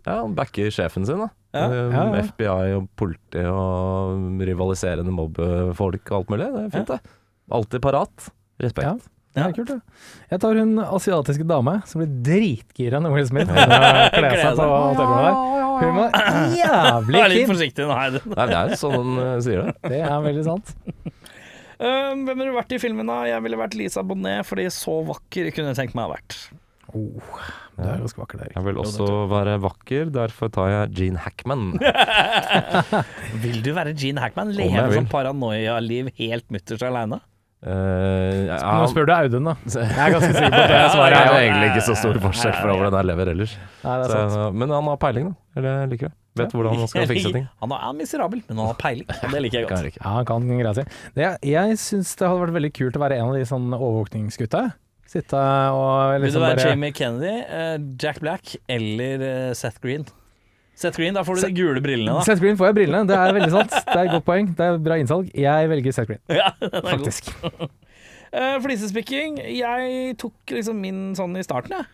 ja, han backer sjefen sin, da. Ja. Eh, Ja, ja. FBI og politi og rivaliserende mobbefolk og alt mulig. Det er fint, det. Alltid parat. Respekt. Ja. Det er kult, det. Jeg tar hun asiatiske dame som blir dritgira når Will Smith (laughs) kler seg på hotellrommet der. Hun var jævlig Vær litt forsiktig. Nei, det er sånn han eh, sier det. Det er veldig sant. Eh, hvem ville du vært i filmen, da? Jeg ville vært Lisa Bonnet, fordi så vakker kunne jeg tenkt meg å ha vært. Oh, du er ganske vakker der. Jeg vil også være vakker, derfor tar jeg Gene Hackman. (laughs) (laughs) Vil du være Gene Hackman? Leve sånn paranoia-liv helt mutters aleine? Uh, ja, Nå spør du Audun, da. (laughs) Jeg er ganske sikker på at det svaret er jo egentlig ikke så stor forskjell fra hvordan jeg lever ellers. Nei, det er Så, sant. men han har peiling, da. Eller liker det. Vet hvordan han skal fikse ting. (laughs) Han er miserabel, men han har peiling. og Det liker jeg godt. jeg. (laughs) Ja, han kan greia si. Det, jeg syns det hadde vært veldig kult å være en av de sånn overvåkningsgutta. Sitte og Vil du liksom være bare Jamie Kennedy, eh, Jack Black eller eh, Seth Green? Seth Green, da får du de gule brillene, da. Seth Green får jeg brillene, det er veldig sant. Det er et godt poeng. Det er bra innsalg. Jeg velger Seth Green, (laughs) Ja, faktisk. uh, Flisespikking. Jeg tok liksom min sånn i starten, jeg.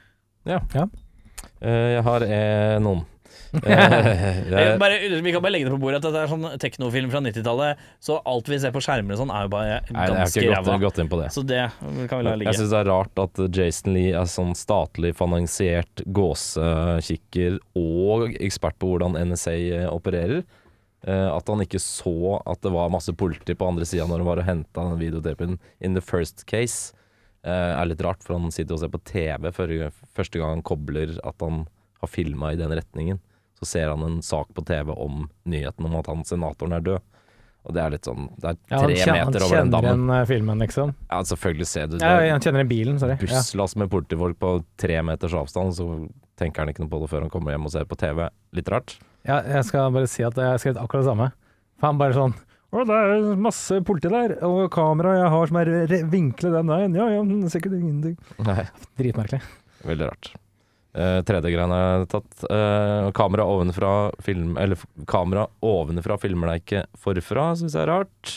Eh, jeg har eh, noen. (laughs) Bare, vi kan bare legge det på bordet at dette er sånn teknofilm fra 90-tallet, så alt vi ser på skjermene sånn, er jo bare jeg ganske ræva. det. Så det kan vi la Jeg ligge. syns det er rart at Jason Lee er sånn statlig finansiert gåsekikker og ekspert på hvordan NSA opererer. Eh, at han ikke så at det var masse politi på andre sida når han var og henta den videotapen in the first case, Uh, er litt rart. For han sitter og ser på TV første gang han kobler at han har filma i den retningen. Så ser han en sak på TV om nyheten om at han senatoren er død. Og det er litt sånn Det er tre ja, kjenner, meter over den kjenner dammen. igjen eh, filmen, liksom. Ja, selvfølgelig ser du det. Ja, han kjenner igjen bilen, sorry. Busslass med politifolk på tre meters avstand, så tenker han ikke noe på det før han kommer hjem og ser på TV. Litt rart. Ja, jeg skal bare si at jeg har skrevet akkurat det samme. For han bare sånn Å, det er masse politi der, og kamera jeg har som er vinklet den veien. Ja, ja, sikkert ingenting. Dritmerkelig. veldig rart. Uh, tredje jeg har tatt. Uh, kamera ovenfra film... Eller kamera ovenfra filmer deg ikke forfra, syns jeg er rart.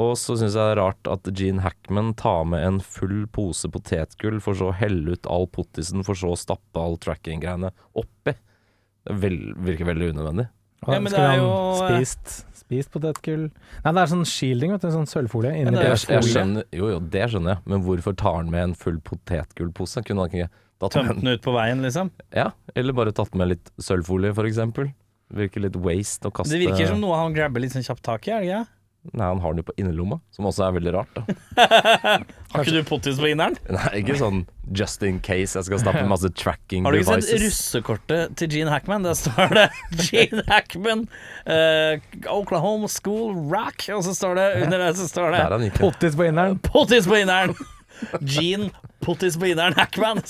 Og så syns jeg det er rart at Gene Hackman tar med en full pose potetgull, for så å helle ut all pottisen, for så å stappe all tracking-greiene oppi. Det er vel, virker veldig unødvendig. Ja, men det skulle er han jo, eh, spist, spist potetgull Nei, det er sånn shielding, vet du. Sånn sølvfolie inni ja, er Jeg, jo jeg skjønner, jo, jo, det skjønner jeg, men hvorfor tar han med en full potetgullpose? Kunne han ikke Tømt den ut på veien, liksom. Ja, eller bare tatt med litt sølvfolie, for eksempel. Virker litt waste å kaste Det virker som noe han grabber litt sånn kjapt tak i, er det ikke? Nei, han har den jo på innerlomma, som også er veldig rart, da. (laughs) Har ikke du pottis på inneren? (laughs) Nei, ikke sånn just in case jeg skal stappe masse tracking Har du ikke devices. sett russekortet til Gene Hackman? Der står det (laughs) Gene Hackman, uh, Oklahoma School Rock, og så står det under det så står det. Pottis på inneren. Pottis på inneren! Gene Pottis på inneren Hackman.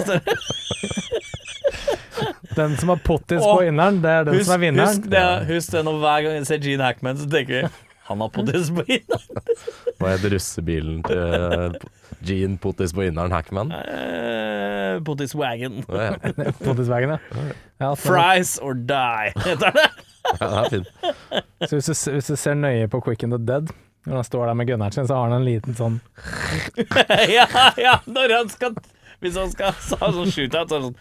Den som har pottis på inneren, det er den Husk, som er vinneren. husk, det, husk det når hver gang jeg ser Gene Hackman, så tenker jeg han har pottis på inneren. Hva heter russebilen til Gene Pottis på inneren Hackman? Eh, pottis Wagon. Ja, (laughs) ja, Pottiswagen, ja. ja så, Fries or die, heter det. det er fint. så hvis, du, hvis du ser nøye på Quick and the Dead, når han står der med gunneren sin, så har han en liten sånn (laughs) ja, ja, når han skal Hvis han skal ha sånn shootout, så er det sånn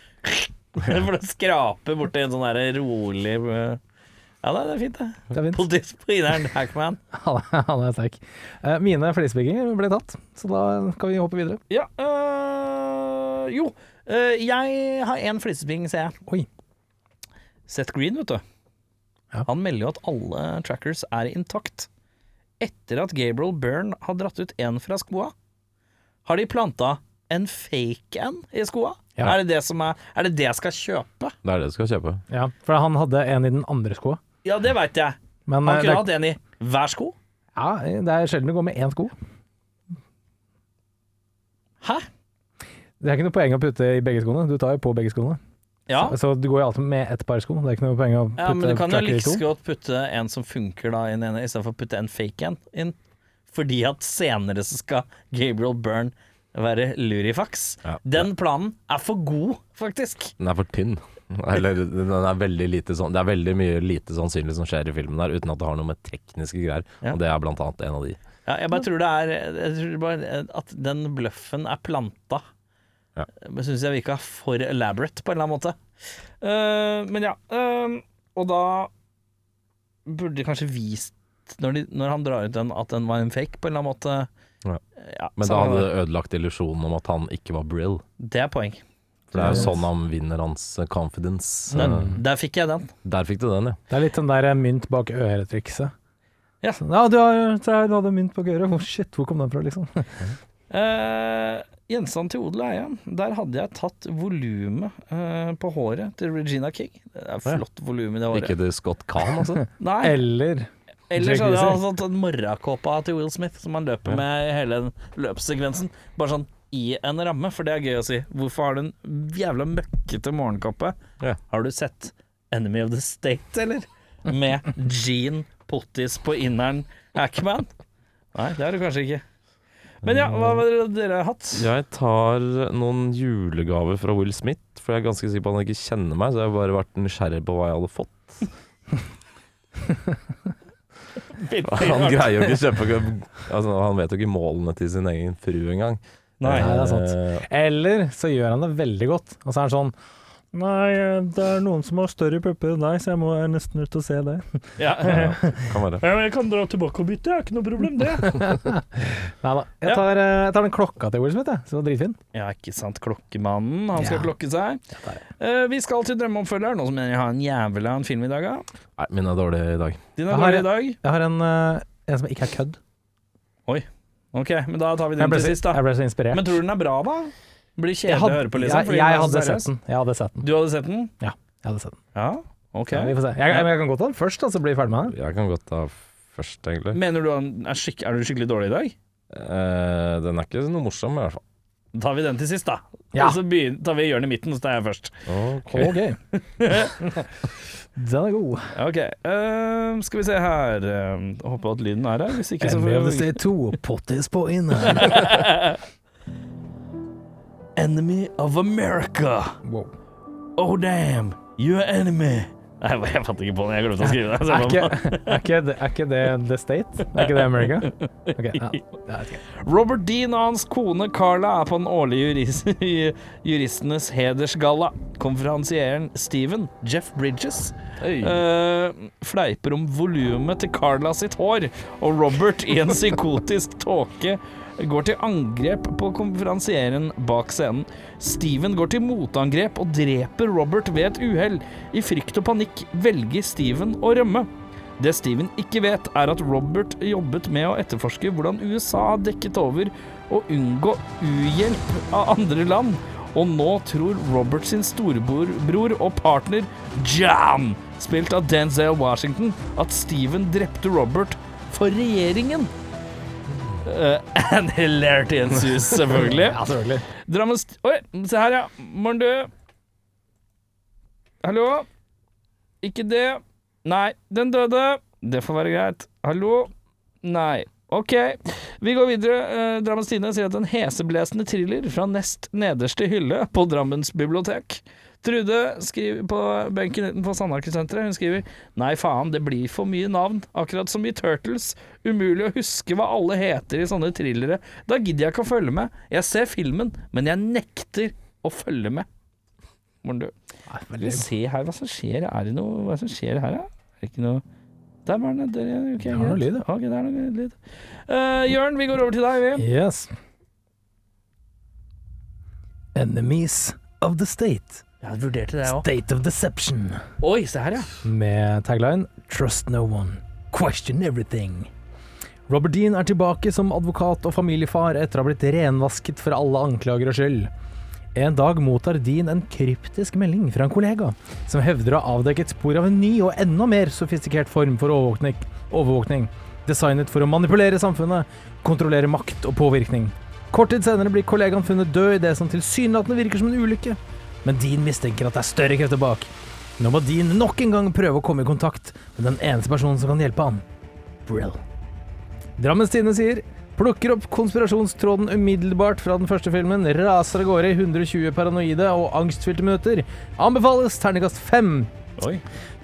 For det skraper borti en sånn derre rolig eh, Ja, det er fint, det. Det er fint. Pottis på inneren, Hackman. (laughs) Han er- han er sterk. Eh, mine flisebygginger ble tatt, så da kan vi hoppe videre. Ja, øh, jo. jeg har én flisesping, ser jeg. Oi. Seth Green, vet du. Ja. Han melder jo at alle trackers er intakt. Etter at Gabriel Byrne har dratt ut en fra skoa, har de planta en fake en i skoa. Ja. Er, det det er, er det det jeg skal kjøpe? Det er det du skal kjøpe. Ja, for han hadde en i den andre skoa. Ja, det veit jeg. Men Han eh, kunne det, hatt en i hver sko. ja, det er sjelden du går med én sko. Hæ? Det er ikke noe poeng å putte i begge skoene. Du tar jo på begge skoene. Ja. Så du går jo alltid med ett par sko. Det er ikke noe poeng å putte ja, men du kan jo like godt putte en som funker da i inn ene, istedenfor å putte en fake en inn. Fordi at senere så skal Gabriel Byrne være lurifax. Ja. Den planen er for god, faktisk. Den er for tynn. Eller den er veldig lite sånn Det er veldig mye lite sannsynlig som skjer i filmen der, uten at det har noe med tekniske greier. Ja. Og det er blant annet en av de. Ja, jeg bare tror det er Jeg tror bare at den bløffen er planta. Ja. Men syns jeg virka for elaborate, på en eller annen måte. Uh, men ja. Uh, og da burde de kanskje vist, når, de, når han drar ut den, at den var en fake, på en eller annen måte. Ja. Ja, Men da hadde det ødelagt illusjonen om at han ikke var Brill. Det er poeng. For det er jo sånn han vinner hans eh, confidence. Den, der fikk jeg den. Der fikk du den, ja. Det er litt sånn der mynt bak øret-trikset. Ja. Ja, du, har, du hadde mynt bak øret. Oh, shit, hvor kom den fra, liksom? Uh, (laughs) gjenstand til odel og eie. Der hadde jeg tatt volumet eh, på håret til Regina King. Det er flott volum i det håret. Ikke det Scott Kahn, altså. (laughs) Nei, Eller ellers Jake hadde jeg tatt den morrakåpa til Will Smith som han løper Ja. med i hele den løpssekvensen. Bare sånn i en ramme, for det er gøy å si. Hvorfor har du en jævla møkkete morgenkåpe? Ja. Har du sett Enemy of the State, eller? Med Gene Pottis på inneren Hackman? Nei, det har du kanskje ikke. Men ja, hva har dere hatt? Jeg tar noen julegaver fra Will Smith, for jeg er ganske sikker på at han ikke kjenner meg, så jeg har bare vært nysgjerrig på hva jeg hadde fått. (laughs) Han greier jo ikke kjøpe altså, Han vet jo ikke målene til sin egen fru engang. Nei. Det er sant. Eh, Eller så gjør han det veldig godt. Og så er han sånn Nei, det er noen som har større pupper enn deg, så jeg må nesten ut og se det. Ja. (laughs) Kan være. jeg kan dra tilbake og bytte, det er ikke noe problem, det. (laughs) Nei da. Jeg tar, eh, jeg tar den klokka til Will Smith, jeg. Så det var dritfin. Ja, ikke sant. Klokkemannen. Han skal Ja. klokke seg. Uh, vi skal til drømmeoppfølgeren. noen som mener jeg har en jævel av en film i dag, da? Nei, min er dårlig i dag. Din er har- dårlig i dag. Jeg har en, eh, en som ikke er kødd. Oi. Ok, men da tar vi den til sist, da. jeg ble så inspirert. Men tror du den er bra, da? Blir kjedelig kjedelig å høre på, liksom? jeg, jeg, så hadde sett den. Jeg hadde sett den. Du hadde sett den? Ja, Jeg hadde sett den. Ja, ok. Ja, vi får se. Jeg, jeg, jeg kan godt ta den først, da, så blir vi ferdig med den. Jeg kan godt ta først, egentlig. Mener du han er, skikk er du skikkelig dårlig i dag? Eh, den er ikke noe morsom, i hvert fall. Da tar vi den til sist, da. Ja. Og så tar vi hjørnet i midten, så tar jeg først. Ok. okay. (laughs) den er god. Ok, uh, skal vi se her uh, Håper at lyden er her. Hvis ikke, så får vi State 2, pottis på inne. (laughs) Enemy of America. Wow. Oh damn, you're enemy. Nei, jeg fant ikke på den. Jeg glemte å skrive det. Er ikke, er, ikke det, er ikke det The State? Er ikke det America? Okay, ja. (laughs) Robert Dean og hans kone Carla er på den årlige jurist, (laughs) juristenes hedersgalla. Konferansieren Steven, Jeff Bridges, eh, fleiper om volumet til Carla sitt hår, og Robert i en psykotisk tåke går til angrep på konferansieren bak scenen. Steven går til motangrep og dreper Robert ved et uhell. I frykt og panikk velger Steven å rømme. Det Steven ikke vet, er at Robert jobbet med å etterforske hvordan USA har dekket over å unngå uhjelp av andre land, og nå tror Robert sin storebror og partner John, spilt av Denzel Washington, at Steven drepte Robert for regjeringen. (laughs) Uh, and hilarity ensues, selvfølgelig. (laughs) Ja, selvfølgelig. Drammens Oi, se her, ja. Morn, du. Hallo? Ikke det. Nei, den døde. Det får være greit. Hallo? Nei. Ok, vi går videre. Eh, Drammens Tidende sier at en heseblesende thriller fra nest nederste hylle på Drammens bibliotek. Trude skriver på benken utenfor Sandaker-senteret. Hun skriver Nei, faen, det blir for mye navn. Akkurat som i Turtles. Umulig å huske hva alle heter i sånne thrillere. Da gidder jeg ikke å følge med. Jeg ser filmen, men jeg nekter å følge med. Morn, du. Se her hva som skjer. Er det noe Hva som skjer her, da? Er det ikke noe Der var den. Der, okay, Det er noe lyd, ja. Ok, det er noe lyd. Uh, Jørn, vi går over til deg, vi. Yes. Enemies of the State. Jeg vurderte det òg. State of Deception. Oi, se her, ja. Med tagline Trust no one. Question everything. Robert Dean er tilbake som advokat og familiefar etter å ha blitt renvasket for alle anklager og skyld. En dag mottar Dean en kryptisk melding fra en kollega, som hevder å ha avdekket spor av en ny og enda mer sofistikert form for overvåkning, overvåkning designet for å manipulere samfunnet, kontrollere makt og påvirkning. Kort tid senere blir kollegaen funnet død i det som tilsynelatende virker som en ulykke, men Dean mistenker at det er større krefter bak. Nå må Dean nok en gang prøve å komme i kontakt med den eneste personen som kan hjelpe han. Brill. Drammens Tidende sier Plukker opp konspirasjonstråden umiddelbart fra den første filmen, raser av gårde i 120 paranoide og angstfylte minutter. Anbefales terningkast fem. Oi.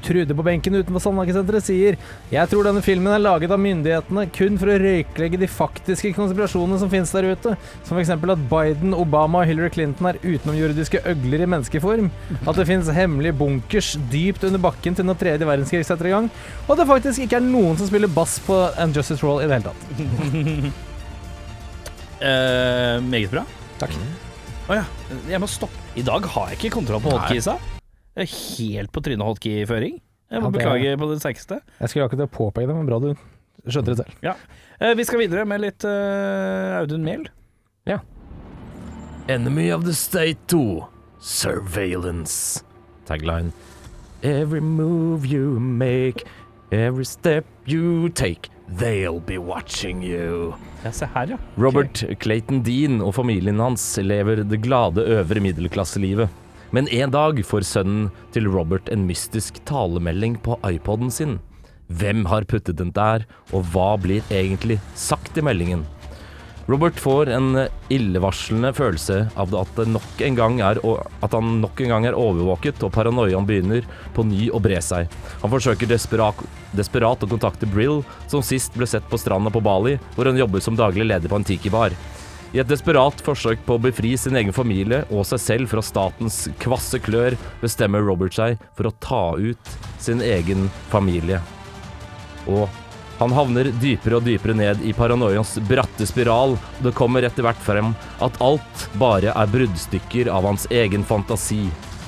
Trude på benken utenfor Sandhagesenteret sier Jeg tror denne filmen er laget av myndighetene kun for å røyklegge de faktiske konspirasjonene som finnes der ute, som f.eks. at Biden, Obama og Hillary Clinton er utenomjordiske øgler i menneskeform, at det finnes hemmelige bunkers dypt under bakken til når tredje verdenskrig setter i gang, og at det faktisk ikke er noen som spiller bass på And Justice Roll i det hele tatt. (laughs) Eh, meget bra. Takk. Å ja. Jeg må stoppe. I dag har jeg ikke kontroll på hotkeysa. Jeg er helt på trynet hotkey-føring. Jeg må Ja, det- beklage på det sterkeste. Jeg skulle akkurat påpeke det, men bra du skjønte det selv. Ja. vi skal videre med litt uh, Audun Mehl. Enemy of the State 2. Surveillance. Tagline. Every move you make, every step you take, they'll be watching you. Ja, se her, ja. Robert Clayton Dean og familien hans lever det glade øvre middelklasselivet. Men en dag får sønnen til Robert en mystisk talemelding på iPoden sin. Hvem har puttet den der, og hva blir egentlig sagt i meldingen? Robert får en illevarslende følelse av at, nok en gang er, han nok en gang er overvåket, og paranoiaen begynner på ny å bre seg. Han forsøker desperat, desperat å kontakte Brill, som sist ble sett på stranda på Bali, hvor han jobber som daglig leder på en tiki-bar. I et desperat forsøk på å befri sin egen familie og seg selv fra statens kvasse klør, bestemmer Robert seg for å ta ut sin egen familie. Og han havner dypere og dypere ned i paranoias bratte spiral, og det kommer etter hvert frem at alt bare er bruddstykker av hans egen fantasi.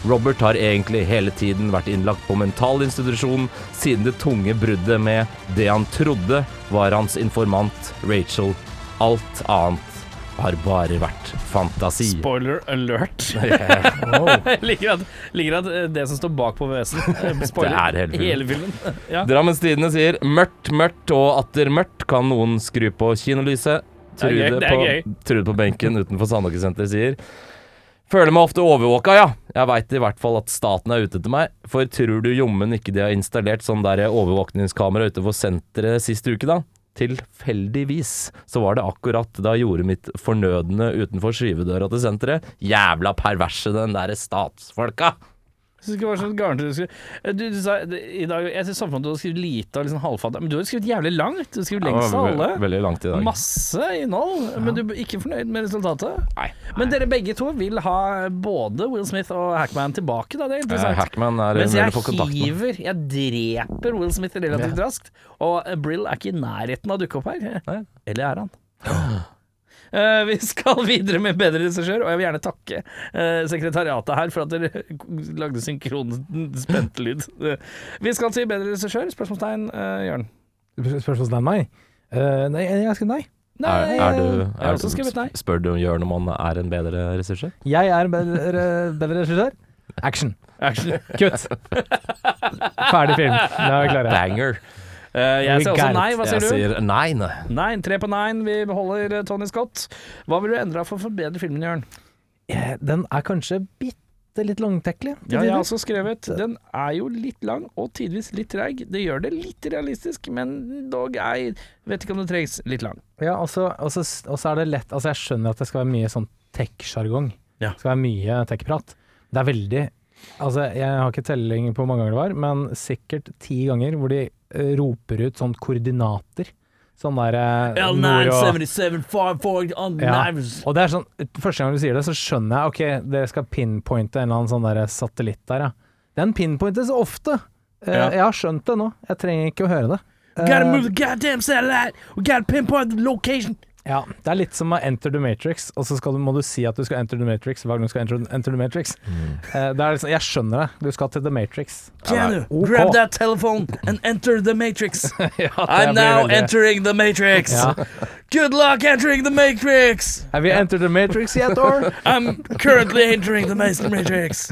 Robert har egentlig hele tiden vært innlagt på mentalinstitusjon siden det tunge bruddet med det han trodde var hans informant Rachel. Alt annet har bare vært fantasi. Spoiler alert. (laughs) Jeg (laughs) liker at, liker at eh, det som står bak på VS-en, (laughs) eh, spoiler Det er hele filmen. hele filmen. Ja. Drammens Tidende sier mørkt, mørkt og atter mørkt kan noen skru på kinolyset. Gøy, Trude det er på. Trude på benken utenfor Sandaker-senteret sier Føler meg ofte overvåka, ja. Jeg veit i hvert fall at staten er ute etter meg. For tror du jommen ikke de har installert sånn der overvåkningskamera utenfor senteret sist uke, da? Tilfeldigvis så var det akkurat da jeg gjorde mitt fornødne utenfor skyvedøra til senteret. Jævla perverse, den derre statsfolka! Du Eh, du, du sa i dag Jeg synes samfunnet du har skrevet lite og liksom halvfattig, men du har skrevet jævlig langt. Du har skrevet lengst av alle. Veldig langt i dag. Masse innhold, men du er ikke fornøyd med resultatet? Nei. Men dere begge to vil ha både Will Smith og Hackman tilbake, da. Det er Eh. Hackman er Mens veldig jeg hiver, jeg dreper Will Smith relativt raskt. Og eh, Brill er ikke i nærheten av å dukke opp her. Nei. Eller er han? (gasps) Eh, vi skal videre med bedre regissør, og jeg vil gjerne takke eh, sekretariatet her for at dere (laughs) lagde synkron spentelyd. Uh, vi skal si bedre regissør. Spørsmålstegn, uh, Jørn. Spørsmålstegn meg? Uh, nei, jeg skal nei. Nei, Er, er du, jeg har er også du, skrevet nei. spør du Jørn om han er en bedre regissør? Jeg er en bedre, bedre regissør. Action. Action. Kutt. (laughs) Ferdig film. Da er vi klare. Banger. Eh, jeg sier også nei. Hva sier Jeg du? sier nei, nei. Nei, tre på nine. Vi beholder eh, Tony Scott. Hva vil du endre for å forbedre filmen, Jørn? Eh, Den er kanskje bitte litt langtekkelig. Ja, jeg har også skrevet Den er jo litt lang og tidvis litt treig. Det gjør det litt realistisk, men dog jeg vet ikke om det trengs litt lang. Ja, og så og så er det lett Altså, jeg skjønner at det skal være mye sånn tech-sjargong. Ja. Det skal være mye tech-prat. Det er veldig Altså, jeg har ikke telling på hvor mange ganger det var, men sikkert ti ganger hvor de eh, roper ut sånn koordinater. Sånn der eh, nord og ja. Og det er sånn Første gang du sier det, så skjønner jeg Ok, dere skal pinpointe en eller annen sånn der satellitt der, ja. Den pinpointes ofte. Eh, Ja. Jeg har skjønt det nå. Jeg trenger ikke å høre det. Gotta Eh, move the goddamn satellite! We gotta pinpoint the location! Ja, det er litt som å enter the matrix, og så skal du, må du si at du skal enter the matrix hver gang du skal enter, enter the matrix. Eh, det er liksom, jeg skjønner det, du skal til the matrix. Keanu, okay. grab that telephone and enter the matrix. (laughs) ja, I'm now veldig- entering the matrix. Ja. Good luck entering the matrix. Have you entered the matrix yet, or? (laughs) I'm currently entering the ma- matrix.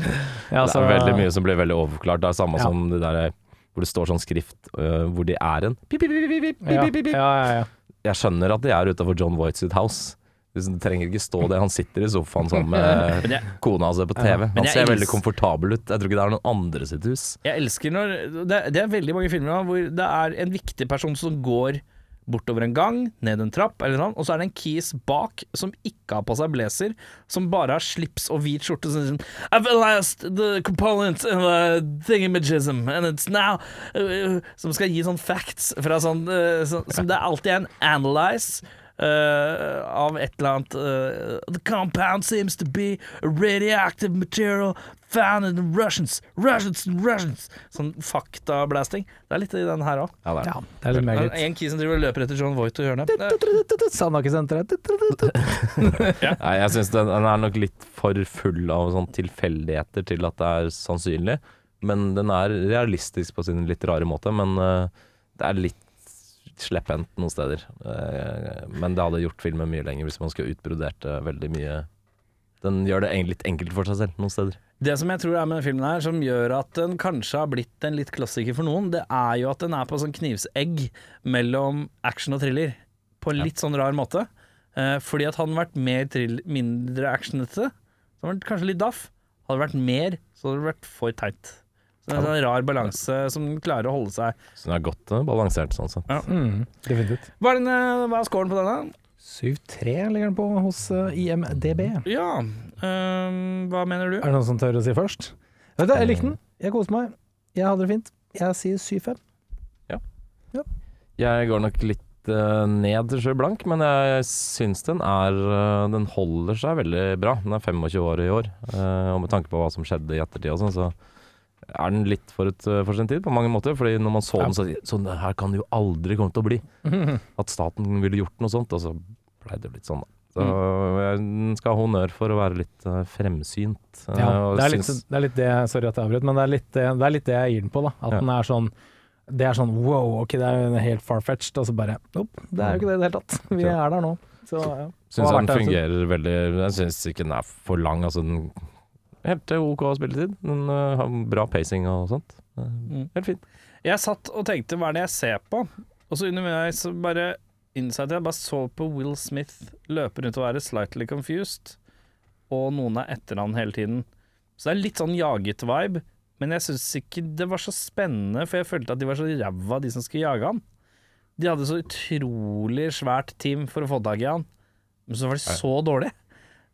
Ja, Det så- er veldig mye som blir veldig overforklart. Det er samme Ja. som det der hvor det står sånn skrift uh, hvor de er en. Pip, pip, pip, pip, pip, ja, pip, pip, pip. ja, ja, ja. Jeg skjønner at de er utafor John Voight sitt house. Det trenger ikke stå det. Han sitter i sofaen sammen med (laughs) jeg, kona og ser på TV. Han ser elsker, veldig komfortabel ut. Jeg tror ikke det er noen andre sitt hus. jeg elsker når det, det er veldig mange filmer hvor det er en viktig person som går bortover en gang, ned en trapp, eller sånn, og så er det en kis bak som ikke har på seg blazer, som bare har slips og hvit skjorte. Sånn, I've analyzed the component of uh, thingimagism, and it's now uh, Som skal gi sånn facts fra sånn uh, så, Som det alltid er en analyze. Uh, av et eller annet uh, The compound seems to be a radioactive material found in the Russians. Russians and Russians. Sånn faktablasting. Det er litt i den her òg. Ja, det er. ja, det er litt meget. En key som driver og løper etter John Voight og hjørnet. Eh, Sandaker-senteret. Nei, jeg syns den, den er nok litt for full av sånn tilfeldigheter til at det er sannsynlig. Men den er realistisk på sin litt rare måte. Men uh, det er litt slepphendt noen steder. Eh, men det hadde gjort filmen mye lenger hvis man skulle utbrodert det veldig mye. Den gjør det litt enkelt for seg selv noen steder. Det som jeg tror er med filmen her, som gjør at den kanskje har blitt en litt klassiker for noen, det er jo at den er på sånn knivsegg mellom action og thriller. På en litt sånn rar måte. Eh, fordi at hadde den vært mer trill, mindre actionete, så hadde den vært kanskje litt daff. Hadde det vært mer, så hadde det vært for teit. Så det er en sånn rar balanse som klarer å holde seg. Så den er godt balansert sånn sett. Mm, definitivt. Hva er, den, eh, hva er scoren på denne? 7-3 ligger den på hos eh, IMDb. Ja, um, hva mener du? Er det noen som tør å si først? Vet du, jeg likte den. Jeg koste meg. Jeg hadde det fint. Jeg sier 7-5. Jeg går nok litt uh, ned til sjø blank, men jeg syns den er uh, Den holder seg veldig bra. Den er 25 år i år, uh, og med tanke på hva som skjedde i ettertid og sånn, så er den litt forut eh, for sin tid på mange måter. Fordi når man så den, så sånn det her kan det jo aldri komme til å bli. (laughs) At staten ville gjort noe sånt, og så blei det jo litt sånn, da. Så jeg skal ha honnør for å være litt eh, fremsynt. eh, Ja, det er, litt, det er litt det Sorry at jeg avbrøt, men det er litt det, er litt det jeg gir den på. da At Ja. den er sånn Det er sånn wow, ok, det er helt far-fetched, og så bare Nope, det er jo ikke det i det hele tatt. Vi er der nå. Så ja. Syns Og den fungerer veldig Jeg syns ikke den er for lang. Altså den Helt OK spilletid. Men uh, har bra pacing og sånt. Eh, Mm. Helt fint. Jeg satt og tenkte hva er det jeg ser på? Og så underveis bare innså jeg bare så på Will Smith løpe rundt og være slightly confused, og noen er etter han hele tiden. Så det er litt sånn jaget-vibe, men jeg syns ikke det var så spennende, for jeg følte at de var så ræva, de som skulle jage han. De hadde så utrolig svært team for å få tak i han, men så var de så dårlige.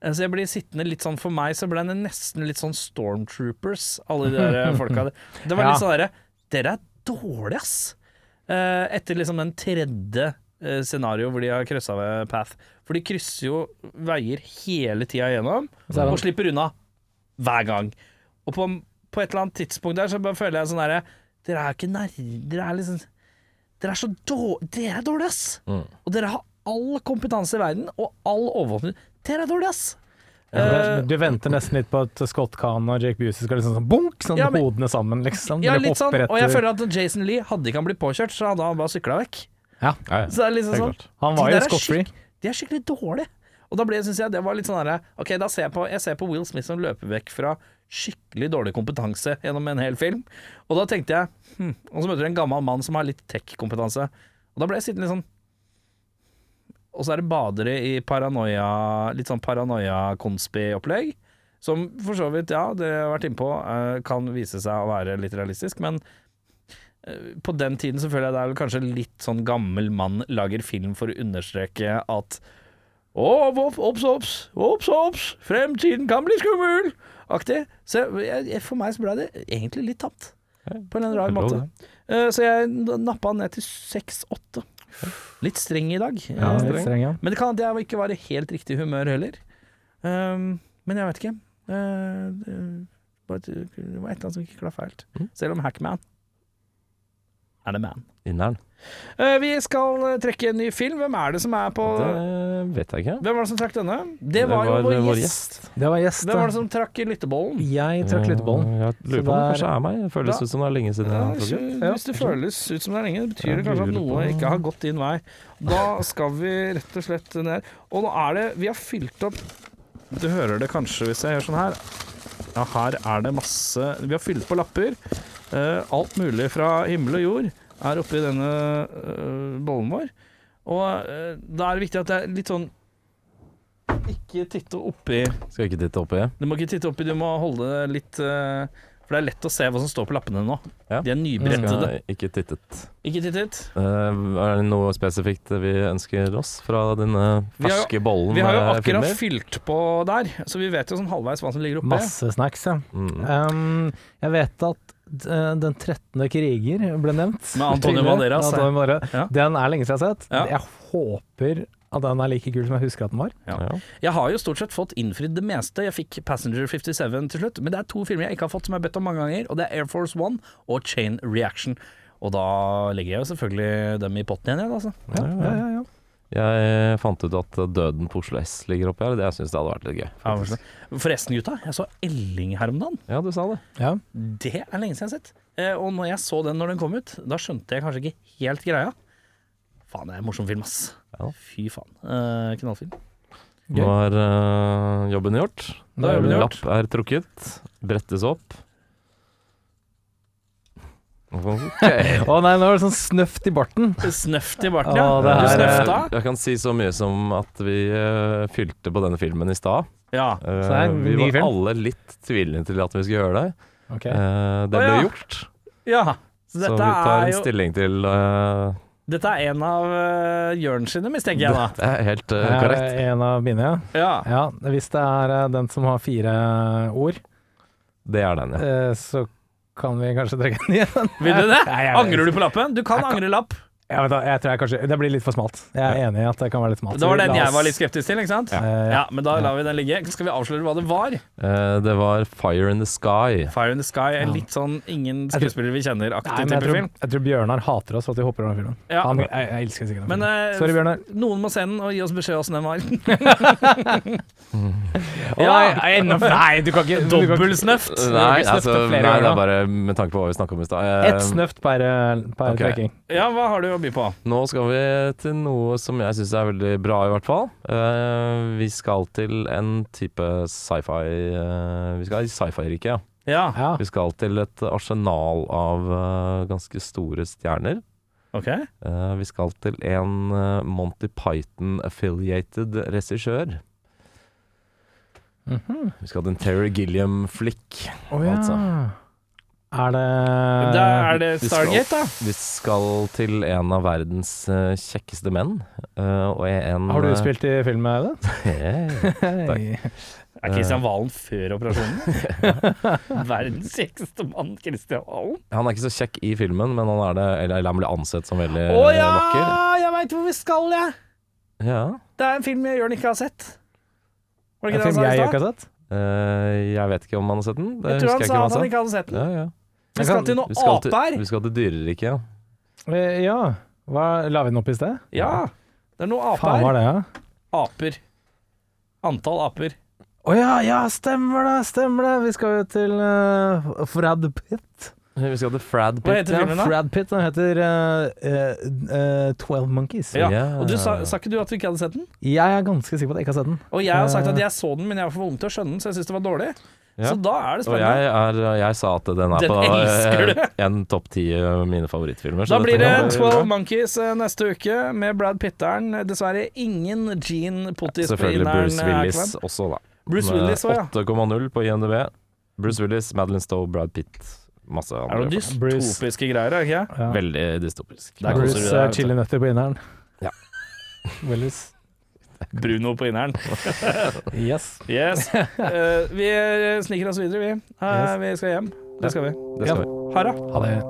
Eh, Så jeg blir sittende litt sånn For meg så ble det nesten litt sånn Stormtroopers, alle de der (laughs) folka. Det var litt sånn derre Dere er dårlige, ass! Eh, Etter liksom den tredje eh, scenario hvor de har kryssa ved Path. For de krysser jo veier hele tida gjennom, og slipper unna hver gang. Og på, på et eller annet tidspunkt der så bare føler jeg sånn derre Dere er ikke nær... Dere er liksom Dere er så dårlige Dere er dårlige, ass! Mm. Og dere har all kompetanse i verden, og all overvåkning. Dere er dårlig, ass! Ja, Du venter nesten litt på at Scott Khan og Jake Busey skal liksom sånn bunk, sånn Ja, men- hodene sammen, liksom. Ja, litt sånn. Og jeg føler at Jason Lee, hadde ikke han blitt påkjørt, så hadde han bare sykla vekk. Ja, ja. ja. Så det er liksom sånn. Han var jo skottfri. De er skikkelig dårlige. Og da ble, synes jeg, det var litt sånn herre Ok, da ser jeg på Jeg ser på Will Smith som løper vekk fra skikkelig dårlig kompetanse gjennom en hel film. Og da tenkte jeg hm, Og så møter du en gammel mann som har litt tech-kompetanse. Og da ble jeg sittende litt sånn Og så er det badere i paranoia Litt sånn paranoia-konspi-opplegg. Som for så vidt, ja, det jeg har vært innpå, eh, kan vise seg å være litt realistisk, men eh, på den tiden så føler jeg det er kanskje litt sånn gammel mann lager film for å understreke at å, obs, obs, obs, ops, fremtiden kan bli skummel! Aktig. Så jeg, jeg, for meg så ble det egentlig litt tapt, på en Helt måte. Eh, så jeg nappa ned til 6-8. Litt streng i dag. Ja, streng. litt streng, ja. men det kan at jeg ikke var i helt riktig humør heller. Um, men jeg vet ikke. Uh, det, det var et eller annet som ikke klaffa helt. Mm. Selv om Hackman er det man. Inneren. Uh, vi skal uh, trekke en ny film. Hvem er det som er på Det vet jeg ikke. Hvem var det som trakk denne? Det var, jo vår, vår gjest. Det var gjest. Hvem var det som trakk lyttebollen? Jeg trakk lyttebollen. Ja, Jeg lurer på om det kanskje er meg. Det føles Da- ut som det er lenge siden Ja, jeg. Ja, hvis det føles ut som det er lenge, det betyr det kanskje at noe på- ikke har gått din vei. Da skal vi rett og slett ned. Og nå er det Vi har fylt opp Du hører det kanskje hvis jeg gjør sånn her. Ja, her er det masse Vi har fylt på lapper. Uh, alt mulig fra himmel og jord er oppi denne eh, bollen vår. Og eh, da er det viktig at det er litt sånn Ikke titte oppi Skal ikke titte oppi. Du må ikke titte oppi, du må holde det litt eh, For det er lett å se hva som står på lappene nå. Ja. De er nybrettede. Ikke tittet. Ikke tittet. Uh, er det noe spesifikt vi ønsker oss fra denne Vi jo- ferske bollen Vi har jo akkurat filmer? fylt på der, så vi vet jo sånn halvveis hva som ligger oppi. Masse snacks, ja. Mm. Um, jeg vet at Den 13. kriger ble nevnt. Med Antonio. Banderas, Banderas. Ja. Den er lenge siden jeg har sett. Ja. Jeg håper at den er like kul som jeg husker at den var. Ja. Ja. Jeg har jo stort sett fått innfridd det meste. Jeg fikk Passenger 57 til slutt, men det er to filmer jeg ikke har fått som jeg har bedt om mange ganger, og det er Air Force One og Chain Reaction. Og da legger jeg jo selvfølgelig dem i potten igjen, jeg, altså. Ja, ja, ja, ja. Jeg fant ut at Døden på Oslo S ligger oppi her. Det syns jeg hadde vært litt gøy. faktisk. Forresten, gutta, jeg så Elling her om dagen. Ja, du sa det. ja. Det er lenge siden jeg har sett. Eh, og når jeg så den når den kom ut, da skjønte jeg kanskje ikke helt greia. Faen, det er en morsom film, ass. Ja. Fy faen. Eh, knallfilm. Nå er øh, jobben gjort. Da er jobben Lapp er trukket. Brettes opp. Ok. Å nei, nå er det sånn snøft i barten. Snøft i barten, ja. Å, det du snøfta? Jeg kan si så mye som at vi uh, fylte på denne filmen i stad. Ja. Uh, vi var film? alle litt tvilende til at vi skulle gjøre det. Ok. Uh, det ble ble ja. gjort, ja. Så så vi tar er en jo stilling til Dette er en av uh, Jørn sine, mistenker jeg da. Det er helt korrekt Det er. En av mine, ja. Ja. ja. Hvis det er uh, den som har fire ord, Det er den, ja. Uh, så kan vi kanskje trekke den igjen. Vil du det? (laughs) Nei, Angrer du på lappen? Du kan kan- angre lapp. Jeg, vet, da, jeg tror jeg kanskje Det blir litt for smalt. Jeg er enig i at det kan være litt smalt. Det var den jeg var litt skeptisk til, ikke sant? Ja, ja. men da lar vi den ligge. Skal vi avsløre hva det var? Uh, det var Fire in the Sky. Fire in the Sky er litt sånn ingen skuespillere vi kjenner Nei, aktiv type film. jeg tror Bjørnar hater oss for at vi hopper over den filmen. Ja. Han, jeg, jeg elsker sikkert den Men eh, Sorry, Bjørnar. noen må se den og gi oss beskjed åssen den var. (laughs) ja. enda, nei, du kan ikke Dobbeltsnøft. Nei, altså, nei, det er bare med tanke på hva vi snakka om i stad. Uh, Ett snøft per, eh, per okay. trekking. Ja, hva har du å by på? Nå skal vi til noe som jeg syns er veldig bra, i hvert fall. Uh, vi skal til en type sci-fi uh, Vi skal i sci-fi-riket, ja. Ja, Ja. Vi skal til et arsenal av uh, ganske store stjerner. ok. Eh, vi skal til en Monty Python-affiliated regissør. Mhm. Vi skal til en Terry Gilliam-flick, oh, ja. Altså. Er det Da er det Stargate, da. Vi skal til en av verdens eh, kjekkeste menn. eh, og en Har du eh, spilt i film med det? (laughs) Takk Er Kristian Valen før operasjonen? (laughs) Verdens kjekkeste mann, Kristian Valen. Han er ikke så kjekk i filmen, men han er det Eller, eller han blir ansett som veldig Å ja, vakker. jeg veit hvor vi skal, jeg! Ja. Det er en film jeg Jørn ikke har sett. Var det En ikke det film han jeg sa i ikke stad? har sett? Eh, jeg vet ikke om han har sett den. Det Jeg tror han husker sa jeg at ikke han om ikke hadde sett den. Ja, ja. Vi skal til Vi noe ape her. vi skal til dyreriket, ja. Eh, Ja. Hva, la vi den opp i sted? Ja, det er noe ape Faen var her. det, ja? Aper. Antall aper. Å ja, ja, stemmer det, stemmer det. Vi skal jo til uh, Frad Pitt. Vi skal til Frad Hva Pitt. heter filmen da? Frad Pitt, den heter eh, eh, eh, Twelve Monkeys. Ja. Ja. Og du sa, sa ikke du at du ikke hadde sett den? Jeg er ganske sikker på at jeg ikke har sett den. Og jeg har sagt at Eh. jeg så den, men jeg var for ung til å skjønne den, så jeg syns det var dårlig. Ja. Så da er det Og spennende. jeg, er, jeg sa at den er Den på eh, (laughs) en topp ti av mine favorittfilmer. så Da blir det Twelve kan bli 12 bra. Monkeys eh, neste uke med Brad Pitteren. Dessverre ingen Gene Pottis Ja, Selvfølgelig. Bruce eh, Willis også, da. Bruce Willis ja. 8,0 på INDB. Bruce Willis, Madeline Stowe, Brad Pitt. Masse Er det dystopiske greier, er det ikke? Ja. Veldig dystopisk. Bruce deg, uh, vet på inneren. Ja. (laughs) Willis. Bruno på inneren. Yes. Yes. Uh, vi eh, sniker oss videre, vi. Uh, Yes. Vi skal hjem. Det skal vi. Det skal vi. Ha det. Ha det.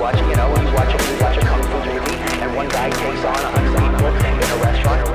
Watching, you know, you watch a, you watch a kung fu movie, and one guy takes on a hundred people in a restaurant.